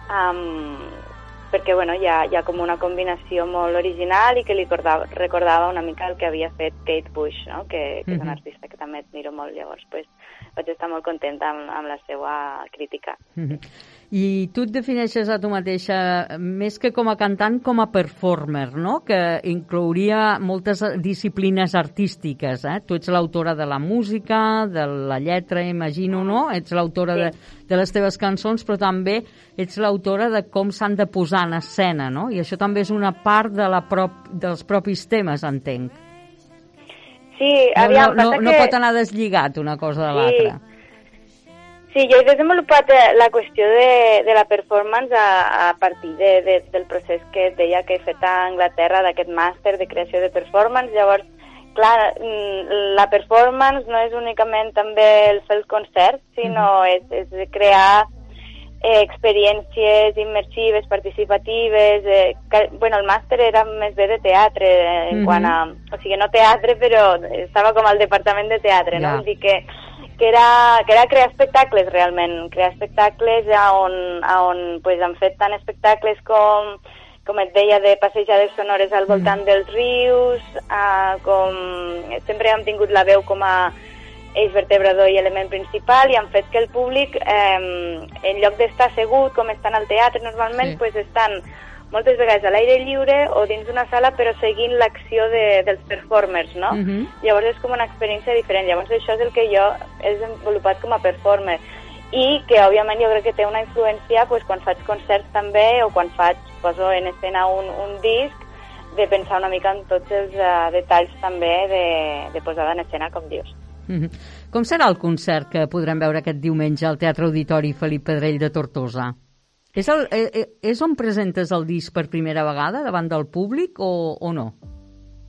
um, perquè bueno, hi, ha, hi ha com una combinació molt original i que li recordava, recordava una mica el que havia fet Kate Bush, no? que, que mm -hmm. és una artista que també admiro molt, llavors pues, vaig estar molt contenta amb, amb la seva crítica. Mm -hmm. I tu et defineixes a tu mateixa més que com a cantant, com a performer, no? que inclouria moltes disciplines artístiques. Eh? Tu ets l'autora de la música, de la lletra, imagino, no? Ets l'autora sí. de, de les teves cançons, però també ets l'autora de com s'han de posar en escena, no? I això també és una part de la prop, dels propis temes, entenc. Sí, aviam, no, no, no, no pot anar deslligat una cosa de sí. l'altra. Sí, jo he desenvolupat eh, la qüestió de, de la performance a, a partir de, de, del procés que et deia que he fet a Anglaterra, d'aquest màster de creació de performance. Llavors, clar, mm, la performance no és únicament també el fer els concerts, sinó mm -hmm. és, és crear eh, experiències immersives, participatives... Eh, que, bueno, el màster era més bé de teatre, eh, en mm -hmm. quant a... O sigui, no teatre, però estava com al departament de teatre, yeah. no? Vull dir que, que, era, que era crear espectacles, realment. Crear espectacles on, on pues, han fet tant espectacles com com et deia, de passejades sonores al voltant mm. dels rius, uh, com sempre hem tingut la veu com a eix vertebrador i element principal i han fet que el públic, eh, en lloc d'estar assegut com estan al teatre normalment, sí. pues estan moltes vegades a l'aire lliure o dins d'una sala però seguint l'acció de, dels performers, no? Uh mhm. -huh. Llavors és com una experiència diferent. Llavors això és el que jo he desenvolupat com a performer i que òbviament jo crec que té una influència pues, quan faig concerts també o quan faig, poso en escena un, un disc de pensar una mica en tots els uh, detalls també de, de posada en escena, com dius. Mm -hmm. Com serà el concert que podrem veure aquest diumenge al Teatre Auditori Felip Pedrell de Tortosa? És, el, eh, eh, és on presentes el disc per primera vegada davant del públic o, o no?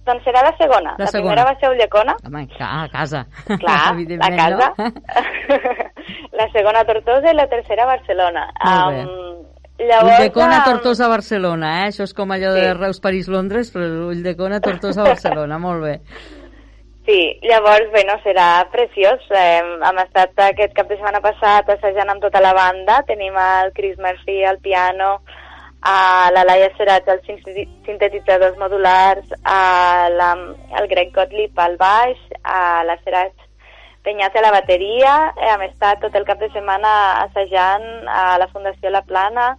Doncs serà la segona. La, la segona. primera va ser a Ulldecona. Home, a casa. Clar, a casa. No? la segona a Tortosa i la tercera a Barcelona. Molt bé. Um, Llavors, Ulldecona, um... Tortosa, Barcelona, eh? Això és com allò sí. de Reus, París, Londres, però Ulldecona, Tortosa, Barcelona, molt bé. Sí, llavors, bueno, serà preciós. Eh, hem estat aquest cap de setmana passat assajant amb tota la banda. Tenim el Chris Murphy al piano, a la Laia Serat als sintetitzadors modulars, a la, el Greg Gottlieb al baix, a la Serat Penyat a la bateria. Hem estat tot el cap de setmana assajant a la Fundació La Plana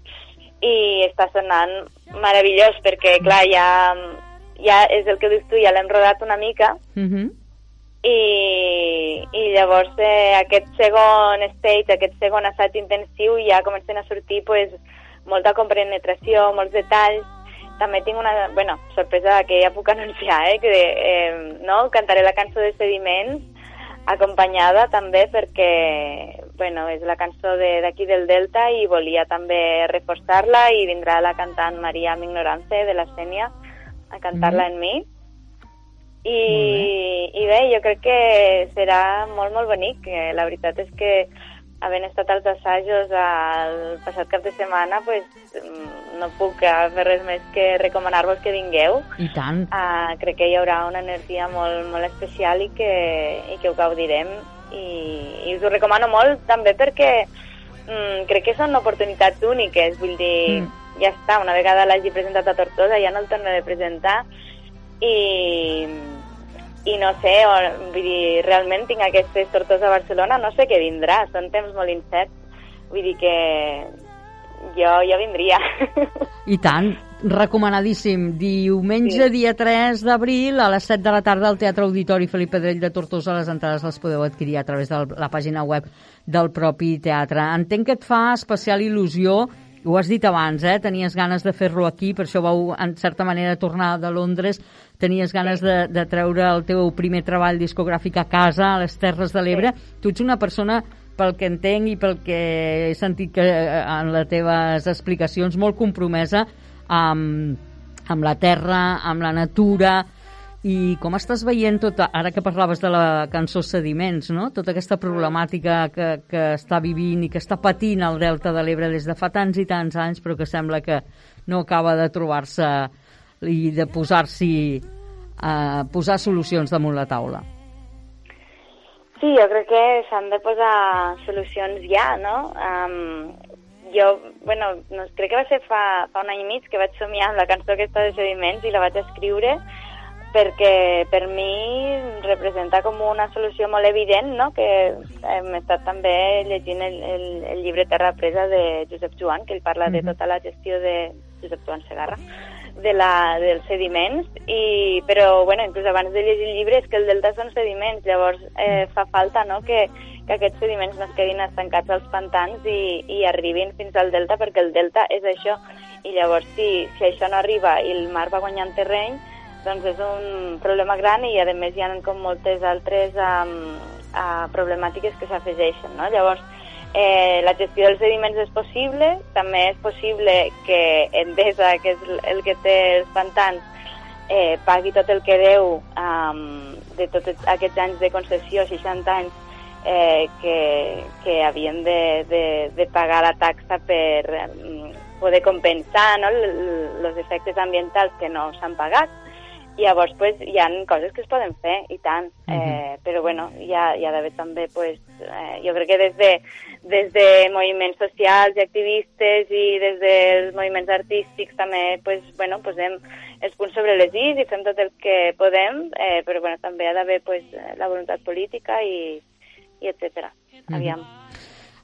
i està sonant meravellós perquè, clar, ja, ja és el que dius tu, ja l'hem rodat una mica uh -huh. I, i llavors eh, aquest segon stage, aquest segon assaig intensiu ja comencen a sortir pues, molta compenetració, molts detalls. També tinc una bueno, sorpresa que ja puc anunciar, eh, que eh, no? cantaré la cançó de Sediments acompanyada també perquè bueno, és la cançó d'aquí de, del Delta i volia també reforçar-la i vindrà la cantant Maria Mignorance de la Sènia a cantar-la mm. en mi. I, I bé, jo crec que serà molt, molt bonic. La veritat és que havent estat als assajos el passat cap de setmana, pues, mm, no puc fer res més que recomanar-vos que vingueu. I tant. Uh, crec que hi haurà una energia molt, molt especial i que, i que ho gaudirem i, i us ho recomano molt també perquè mm, crec que són oportunitats úniques, vull dir, mm. ja està, una vegada l'hagi presentat a Tortosa ja no el torno de presentar i i no sé, o, vull dir, realment tinc aquestes tortos a Barcelona, no sé què vindrà, són temps molt incerts, vull dir que jo, jo vindria. I tant, recomanadíssim. Diumenge, sí. dia 3 d'abril, a les 7 de la tarda, al Teatre Auditori Felip Pedrell de Tortosa. Les entrades les podeu adquirir a través de la pàgina web del propi teatre. Entenc que et fa especial il·lusió ho has dit abans, eh? tenies ganes de fer-lo aquí, per això vau, en certa manera, tornar de Londres, tenies ganes de, de treure el teu primer treball discogràfic a casa, a les Terres de l'Ebre. Sí. Tu ets una persona, pel que entenc i pel que he sentit que, eh, en les teves explicacions, molt compromesa amb, amb la terra, amb la natura, i com estàs veient tot, ara que parlaves de la cançó Sediments, no? tota aquesta problemàtica que, que està vivint i que està patint el Delta de l'Ebre des de fa tants i tants anys, però que sembla que no acaba de trobar-se i de posar-s'hi a posar solucions damunt la taula. Sí, jo crec que s'han de posar solucions ja, no? Um, jo, bueno, no, crec que va ser fa, fa un any i mig que vaig somiar amb la cançó aquesta de Sediments i la vaig escriure perquè per mi representa com una solució molt evident, no? que hem estat també llegint el, el, el llibre Terra Presa de Josep Joan, que ell parla mm -hmm. de tota la gestió de Josep Joan Segarra, de la, dels sediments, i, però bueno, inclús abans de llegir el llibre és que el delta són sediments, llavors eh, fa falta no? que, que aquests sediments no es quedin estancats als pantans i, i arribin fins al delta, perquè el delta és això, i llavors si, si això no arriba i el mar va guanyant terreny, doncs és un problema gran i a més hi ha com moltes altres um, uh, problemàtiques que s'afegeixen. No? Llavors, eh, la gestió dels sediments és possible, també és possible que Endesa, que és el que té els pantans, eh, pagui tot el que deu um, de tots aquests anys de concessió, 60 anys, eh, que, que havien de, de, de pagar la taxa per um, poder compensar no, els efectes ambientals que no s'han pagat Llavors, pues, hi ha coses que es poden fer, i tant. Uh -huh. eh, però, bueno, hi ha, hi ha d'haver també, pues, eh, jo crec que des de, des de moviments socials i activistes i des dels moviments artístics també, pues, bueno, posem els punts sobre les is i fem tot el que podem, eh, però, bueno, també ha d'haver, pues, la voluntat política i, i etc. Aviam. Uh -huh.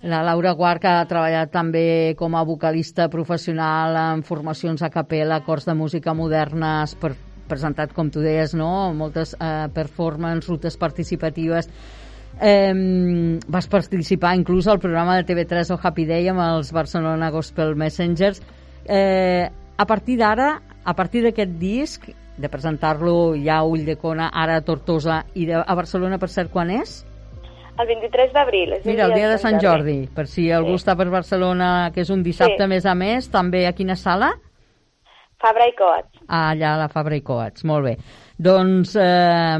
La Laura Guart, que ha treballat també com a vocalista professional en formacions a capella, cors de música modernes per presentat, com tu deies, no? moltes eh, performances, rutes participatives. Eh, vas participar inclús al programa de TV3 o Happy Day amb els Barcelona Gospel Messengers. Eh, a partir d'ara, a partir d'aquest disc, de presentar-lo ja a Ull de Cona, ara a Tortosa i de, a Barcelona, per cert, quan és? El 23 d'abril. Mira, el dia de Sant Jordi, per si algú Sí. està per Barcelona, que és un dissabte Sí. més a més, també a quina sala? Fabra i Coats. Allà a la Fabra i Coats, molt bé. Doncs eh,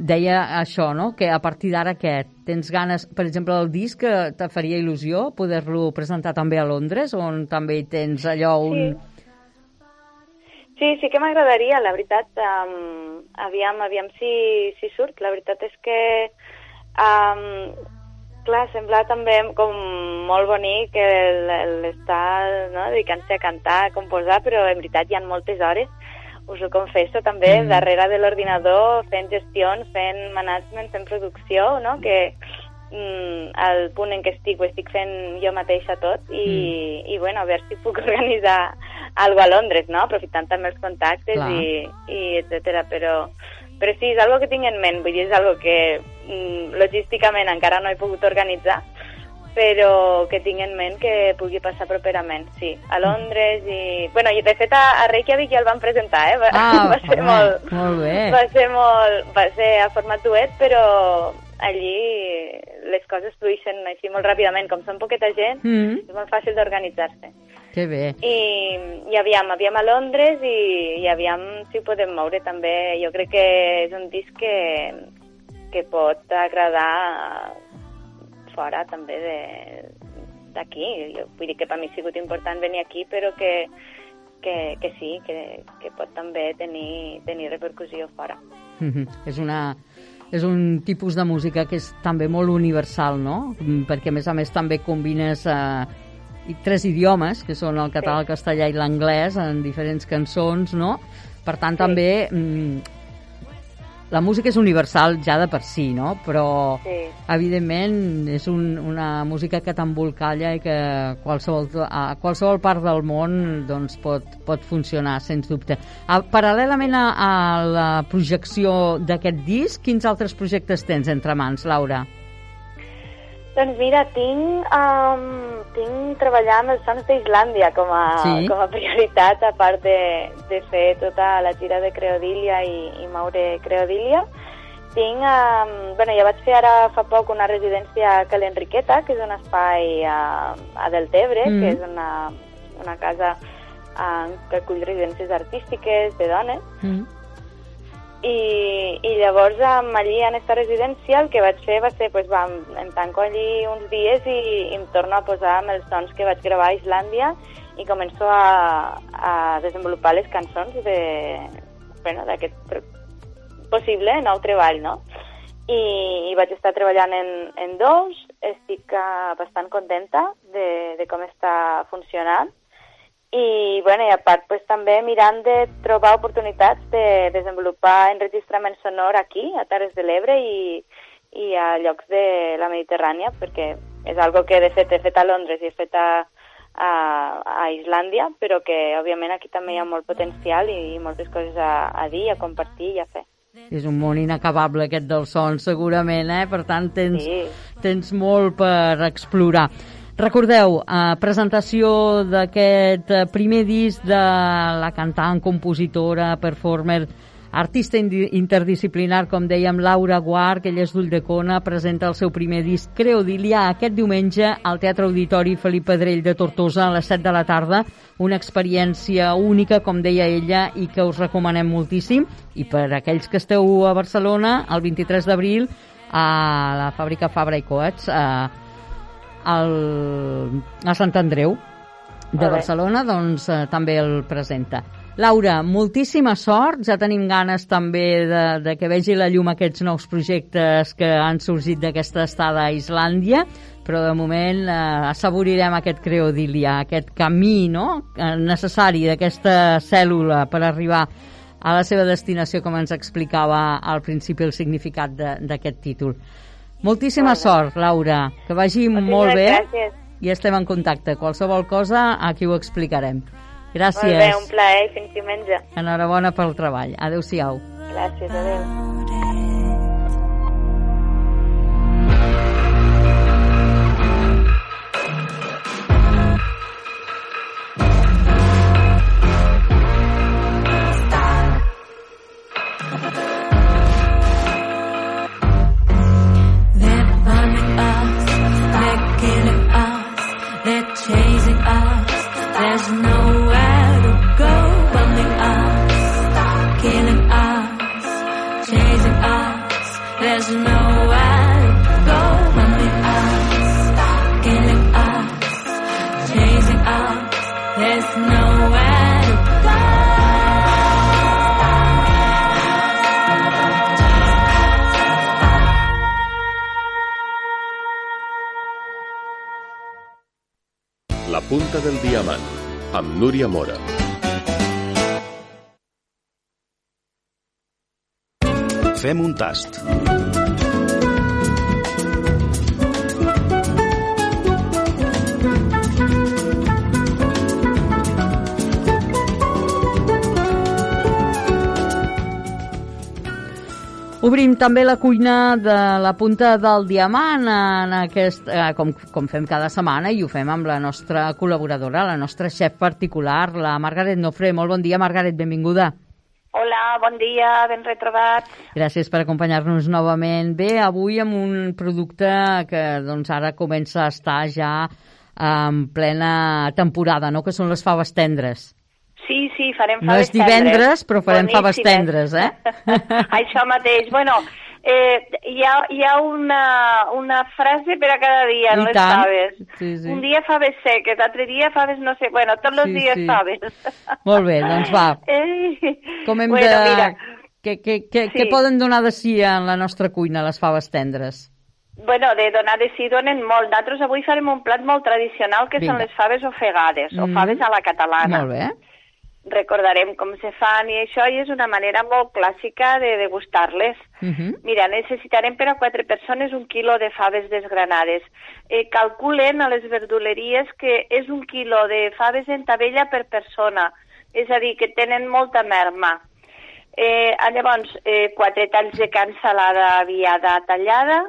deia això, no?, que a partir d'ara què? Tens ganes, per exemple, del disc, que te faria il·lusió poder-lo presentar també a Londres, on també tens allò un... Sí, sí que m'agradaria, la veritat. Um, aviam, aviam si, si surt. La veritat és que, um, clar, sembla també com molt bonic l'estar no, dedicant-se a cantar, a composar, però en veritat hi ha moltes hores, us ho confesso també, Mm. darrere de l'ordinador, fent gestions, fent management, fent producció, no? que mm, al punt en què estic ho estic fent jo mateixa tot i, i bueno, a veure si puc organitzar algo a Londres, no? aprofitant també els contactes Clar. i, i etcètera, però, però sí, és algo que tinc en ment, vull dir, és algo que mm, logísticament encara no he pogut organitzar, però que tinc en ment que pugui passar properament, sí, a Londres i... Bueno, i de fet a, a Reykjavik ja el van presentar, eh? Va, Ah, va ser home, molt... molt bé. Va ser molt... Va ser a format duet, però allí les coses fluixen així molt ràpidament. Com són poqueta gent, Mm. és molt fàcil d'organitzar-se. Que bé. I, i aviam, aviam a Londres i, i aviam si ho podem moure també. Jo crec que és un disc que, que pot agradar fora també de d'aquí. Vull dir que per mi ha sigut important venir aquí, però que, que, que sí, que, que pot també tenir, tenir repercussió fora. Mhm. És una és un tipus de música que és també molt universal, no? Mm, Perquè, a més a més, també combines eh, i tres idiomes, que són el català, el castellà i l'anglès, en diferents cançons, no? Per tant, també mm, la música és universal ja de per si, no? Però, Sí. evidentment, és un, una música que t'embolcalla i que qualsevol, a qualsevol part del món doncs, pot, pot funcionar, sens dubte. A, paral·lelament a, a la projecció d'aquest disc, quins altres projectes tens entre mans, Laura? Doncs mira, tinc, um, tinc treballar amb els sons d'Islàndia com, a, Sí? com a prioritat, a part de, de fer tota la gira de Creodília i, i moure Creodília. Tinc, um, bueno, ja vaig fer ara fa poc una residència a Cal Enriqueta, que és un espai a, a Deltebre, Mm. que és una, una casa uh, que acull residències artístiques de dones. Mm. I, i llavors um, allí en aquesta residència el que vaig fer va ser, pues, va, em, tanco allí uns dies i, i em torno a posar amb els sons que vaig gravar a Islàndia i començo a, a desenvolupar les cançons de, bueno, d'aquest possible nou treball, no? I, i vaig estar treballant en, en dos, estic uh, bastant contenta de, de com està funcionant i, bueno, i a part pues, també mirant de trobar oportunitats de desenvolupar enregistrament sonor aquí, a Terres de l'Ebre i, i a llocs de la Mediterrània, perquè és algo que de fet he fet a Londres i he fet a, a, a Islàndia, però que òbviament aquí també hi ha molt potencial i, i moltes coses a, a dir, a compartir i a fer. És un món inacabable aquest del son, segurament, eh? Per tant, tens, Sí. tens molt per explorar. Recordeu, eh, presentació d'aquest eh, primer disc de la cantant, compositora, performer, artista interdisciplinar, com dèiem, Laura Guar, que ella és d'Ulldecona, presenta el seu primer disc Creodilia aquest diumenge al Teatre Auditori Felip Pedrell de Tortosa a les 7 de la tarda. Una experiència única, com deia ella, i que us recomanem moltíssim. I per aquells que esteu a Barcelona, el 23 d'abril, a la fàbrica Fabra i Coats, a, al, a Sant Andreu de. Barcelona, doncs eh, també el presenta. Laura, moltíssima sort, ja tenim ganes també de, de que vegi la llum aquests nous projectes que han sorgit d'aquesta estada a Islàndia, però de moment eh, assaborirem aquest creodilia, aquest camí no? Eh, necessari d'aquesta cèl·lula per arribar a la seva destinació, com ens explicava al principi el significat de- d'aquest títol. Moltíssima sort, Laura, que vagi molt bé gràcies. i estem en contacte. Qualsevol cosa, aquí ho explicarem. Gràcies. Molt bé, un plaer, fins diumenge. Enhorabona pel treball. Adéu-siau. Gràcies, adéu. Punta del diamant, amb Núria Mora. Fem un tast. Obrim també la cuina de la punta del diamant en aquest, eh, com, com fem cada setmana i ho fem amb la nostra col·laboradora, la nostra xef particular, la Margaret Nofre. Molt bon dia, Margaret, benvinguda. Hola, bon dia, ben retrobat. Gràcies per acompanyar-nos novament. Bé, avui amb un producte que doncs, ara comença a estar ja en plena temporada, no? que són les faves tendres. Sí, sí, farem No faves és divendres, tendres. però farem faves Boníssimes. tendres, eh? Això mateix. Bueno, eh, hi, ha, hi ha una, una frase per a cada dia I les tant. faves. Sí, sí. Un dia faves seques, l'altre dia faves no sé... Bueno, tots els Sí, dies sí. faves. Molt bé, doncs va. Eh, Com hem bueno, de... Mira, Què, què, què, Sí. què poden donar de si en la nostra cuina, les faves tendres? Bueno, de donar de si donen molt. Nosaltres avui farem un plat molt tradicional que Vinga. són les faves ofegades, o Mm. faves a la catalana. Molt bé. Recordarem com se fan i això, i és una manera molt clàssica de degustar-les. Uh -huh. Mira, necessitarem per a quatre persones un quilo de faves desgranades. Eh, calculen a les verduleries que és un quilo de faves en tabella per persona, és a dir, que tenen molta merma. Eh, llavors, eh, quatre talls de can salada aviada tallada,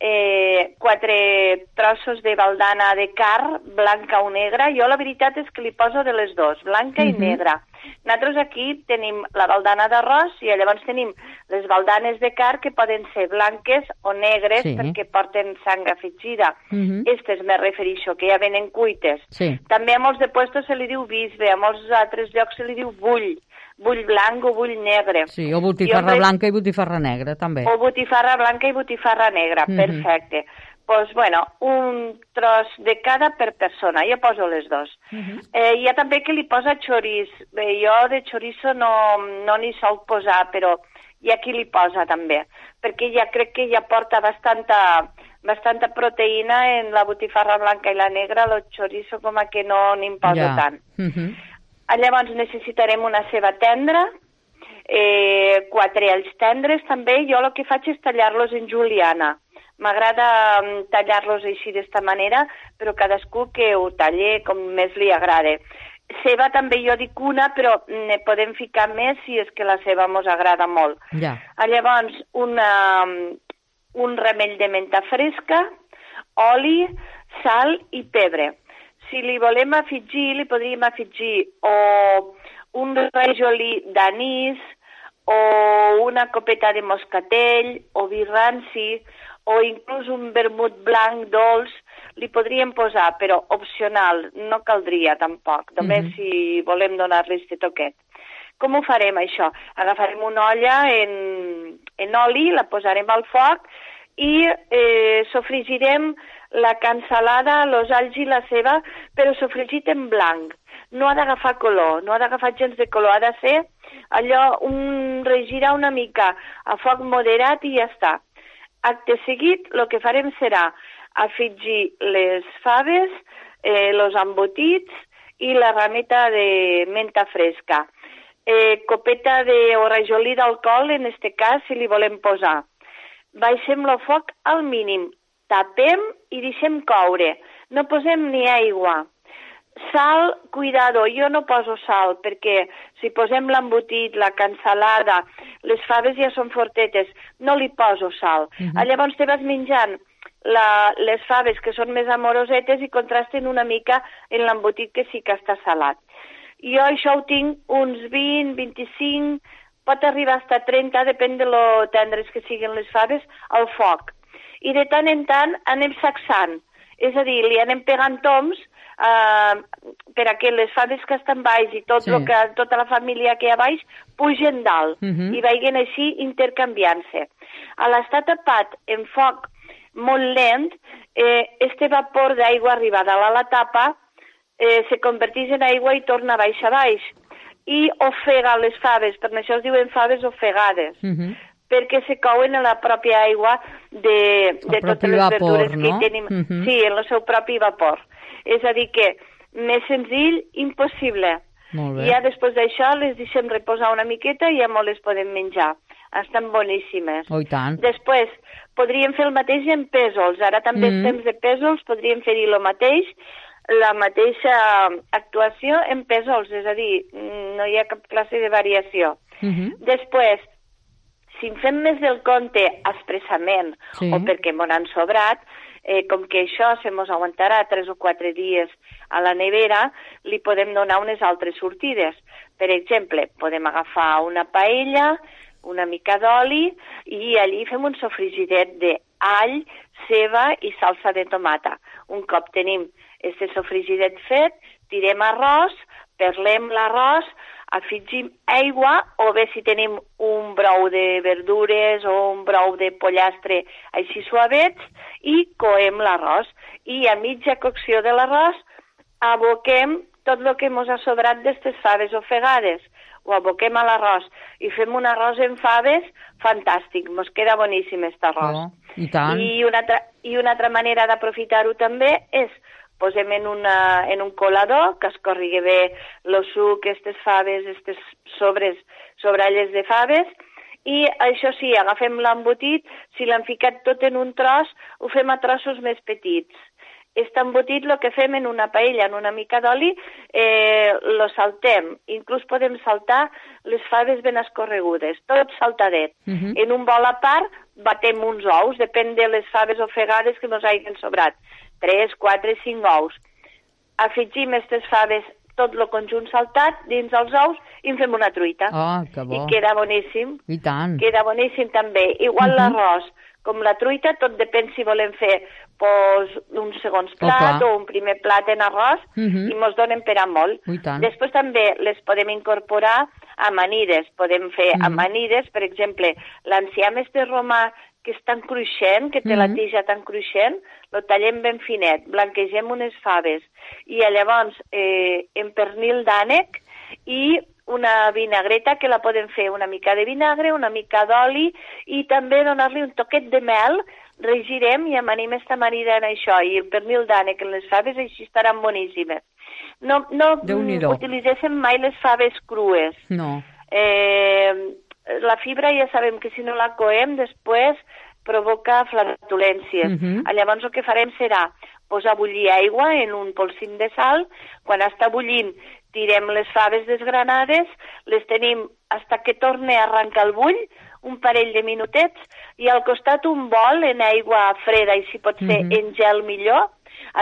eh, quatre trossos de baldana de car, blanca o negra. Jo la veritat és que li poso de les dues, blanca Mhm. i negra. Nosaltres aquí tenim la baldana d'arròs i llavors tenim les baldanes de car que poden ser blanques o negres Sí. perquè porten sang afegida. Mhm. Estes me refereixo, que ja venen cuites. Sí. També a molts de puestos se li diu bisbe, a molts altres llocs se li diu bull, bull blanc o bull negre. Sí, o botifarra Jo blanca i botifarra negra, també. o botifarra blanca i botifarra negra, Mhm. perfecte. Doncs, bueno, un tros de cada per persona, jo poso les dos. Eh, hi ha també que li posa xoriç. Bé, jo de chorizo no no n'hi sol posar, però hi ha qui li posa també, perquè ja crec que ja porta bastanta, bastanta proteïna en la botifarra blanca i la negra, el chorizo com a que no n'hi poso Ja. tant. Mhm. Ah, Llavors necessitarem una ceba tendra, eh, quatre alls tendres també. Jo el que faig és tallar-los en juliana. M'agrada mm, tallar-los així d'esta manera, però cadascú que ho talle com més li agrade. Ceba també jo dic una, però ne podem ficar més si és que la ceba mos agrada molt. Ja. Ah, Llavors, una, un remell de menta fresca, oli, sal i pebre. Si li volem afegir, li podríem afegir o un rajolí d'anís, o una copeta de moscatell, o vi ranci, o inclús un vermut blanc dolç, li podríem posar, però opcional, no caldria tampoc, només Mhm. si volem donar-li este toquet. Com ho farem, això? Agafarem una olla en, en oli, la posarem al foc i eh, sofregirem la cansalada, los alls i la ceba, però sofregit en blanc. No ha d'agafar color, no ha d'agafar gens de color, ha de ser allò, un, regirar una mica a foc moderat i ja està. Acte seguit, el que farem serà afegir les faves, eh, los embotits i la rameta de menta fresca. Eh, copeta de o rajolí d'alcohol, en este cas, si li volem posar. Baixem el foc al mínim, tapem i deixem coure. No posem ni aigua. Sal, cuidado, jo no poso sal perquè si posem l'embotit, la cansalada, les faves ja són fortetes, no li poso sal. Mhm. Ah, Llavors te vas menjant la, les faves que són més amorosetes i contrasten una mica en l'embotit que sí que està salat. Jo això ho tinc uns 20, 25, pot arribar fins a 30, depèn de lo tendres que siguin les faves, al foc. I de tant en tant anem sacsant, és a dir, li anem pegant toms eh, per a que les faves que estan baix i tot Sí. lo que, tota la família que hi ha baix pugen dalt Mhm. i vagin així intercanviant-se. A l'estar tapat en foc molt lent, eh, este vapor d'aigua arriba dalt a la tapa eh, se converteix en aigua i torna baix a baix. I ofega les faves, per això es diuen faves ofegades. Uh -huh. Perquè se couen en la pròpia aigua de, de totes les vapor, verdures que no? hi tenim. Uh -huh. Sí, en el seu propi vapor. És a dir que més senzill, impossible. Molt bé. I ja després d'això les deixem reposar una miqueta i ja molt les podem menjar. Estan boníssimes. Oh, tant. Després, podríem fer el mateix en pèsols. Ara també Mm. mm. temps de pèsols, podríem fer-hi el mateix, la mateixa actuació en pèsols, és a dir, mm, no hi ha cap classe de variació. Uh -huh. Després, si en fem més del compte expressament Sí. o perquè m'ho han sobrat, eh, com que això se mos aguantarà tres o quatre dies a la nevera, li podem donar unes altres sortides. Per exemple, podem agafar una paella, una mica d'oli i allí fem un sofrigidet d'all, ceba i salsa de tomata. Un cop tenim este sofrigidet fet, tirem arròs, perlem l'arròs, afegim aigua o bé si tenim un brou de verdures o un brou de pollastre així suavets i coem l'arròs. I a mitja cocció de l'arròs aboquem tot el que mos ha sobrat d'estes faves ofegades. Ho aboquem a l'arròs i fem un arròs en faves fantàstic. Mos queda boníssim aquest arròs. Oh, I tant. I una altra, i una altra manera d'aprofitar-ho també és posem en, una, en un colador que escorrigue bé el suc, aquestes faves, aquestes sobres, sobralles de faves, i això sí, agafem l'embotit, si l'hem ficat tot en un tros, ho fem a trossos més petits. Aquest embotit el que fem en una paella, en una mica d'oli, eh, lo saltem. Inclús podem saltar les faves ben escorregudes, tot saltadet. Mhm. En un bol a part batem uns ous, depèn de les faves ofegades que ens hagin sobrat. 3, 4, 5 ous. Afegim aquestes faves tot el conjunt saltat dins els ous i en fem una truita. Oh, que bo. I queda boníssim. I tant. Queda boníssim també. Igual Mhm. l'arròs com la truita, tot depèn si volem fer pues, un segons plat clar. o un primer plat en arròs Mhm. i mos donen per a molt. I tant. Després també les podem incorporar amanides. Podem fer Mhm. amanides, per exemple, l'enciam este romà que és tan cruixent, que té la Mhm. tija tan cruixent, lo tallem ben finet, blanquegem unes faves i llavors eh, en pernil d'ànec i una vinagreta que la podem fer una mica de vinagre, una mica d'oli i també donar-li un toquet de mel, regirem i amanim esta amanida en això i el pernil d'ànec en les faves així estaran boníssimes. No, no mm, utilitzéssim mai les faves crues. No. Eh, la fibra ja sabem que si no la coem després provoca flatulències. Mhm. Llavors el que farem serà posar a bullir aigua en un polsim de sal, quan està bullint tirem les faves desgranades, les tenim hasta que torne a arrencar el bull, un parell de minutets, i al costat un bol en aigua freda, i si pot ser Mhm. en gel millor,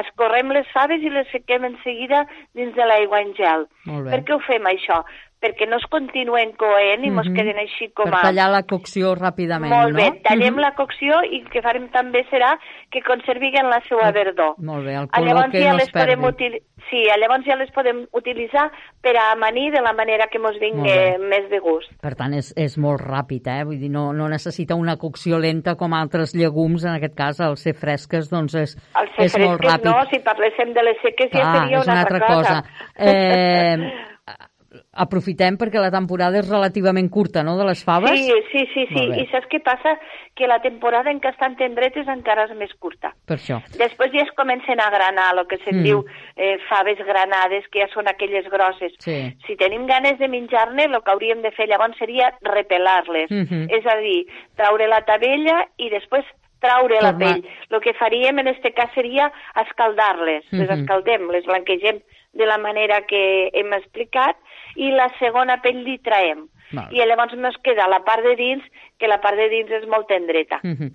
escorrem les faves i les fiquem en seguida dins de l'aigua en gel. Per què ho fem això? Perquè no es continuen coent i mos Mhm. queden així com Per a... tallar la cocció ràpidament, Molt no? bé, tallem Mhm. la cocció i el que farem també serà que conserviguen la seva verdor. Molt bé, el Ah, color Llavors que ja no es perdi. util... Sí, llavors ja les podem utilitzar per a amanir de la manera que mos vingui més de gust. Per tant, és, és molt ràpid, eh? Vull dir, no, no necessita una cocció lenta com altres llegums, en aquest cas, al ser fresques, doncs és, Al ser és molt ràpid. no, si parléssim de les seques ja Clar, seria és una altra cosa. Eh, aprofitem perquè la temporada és relativament curta, no?, de les faves. Sí, sí, sí, sí. I saps què passa? Que la temporada en què estan tendretes encara és més curta. Per això. Després ja es comencen a granar, el que se'n Mm. diu eh, faves granades, que ja són aquelles grosses. Sí. Si tenim ganes de menjar-ne, el que hauríem de fer llavors seria repelar-les. Mhm. És a dir, traure la tabella i després traure la Tornar. pell. El que faríem en este cas seria escaldar-les. Les Mhm. escaldem, les blanquegem de la manera que hem explicat i la segona pell li traem. Val. I llavors ens queda la part de dins, que la part de dins és molt tendreta. Mhm.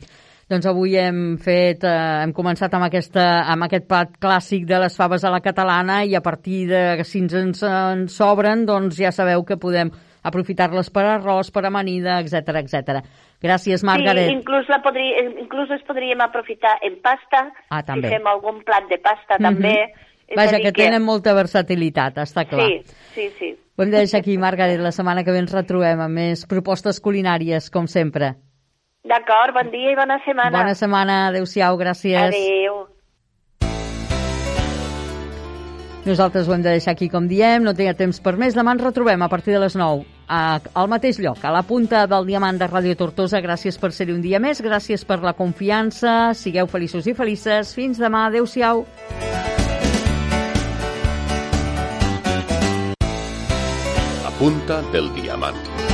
Doncs avui hem fet, eh, hem començat amb, aquesta, amb aquest plat clàssic de les faves a la catalana i a partir de, si ens en, en sobren, doncs ja sabeu que podem aprofitar-les per arròs, per amanida, etc etc. Gràcies, Margaret. Sí, inclús, la podria, inclús les podríem aprofitar en pasta, Ah, també. si fem algun plat de pasta Mhm. també. És a Vaja, dir que tenen molta versatilitat, està clar. Sí, sí, sí. Ho hem de deixar aquí, Margaret. La setmana que ve ens retrobem amb més propostes culinàries, com sempre. D'acord, bon dia i bona setmana. Bona setmana, adeu-siau, gràcies. Adéu. Nosaltres ho hem de deixar aquí, com diem, no tinc temps per més. Demà ens retrobem a partir de les 9 a, al mateix lloc, a la punta del diamant de Ràdio Tortosa. Gràcies per ser-hi un dia més, gràcies per la confiança, sigueu feliços i felices. Fins demà, adeu-siau. La punta del diamant.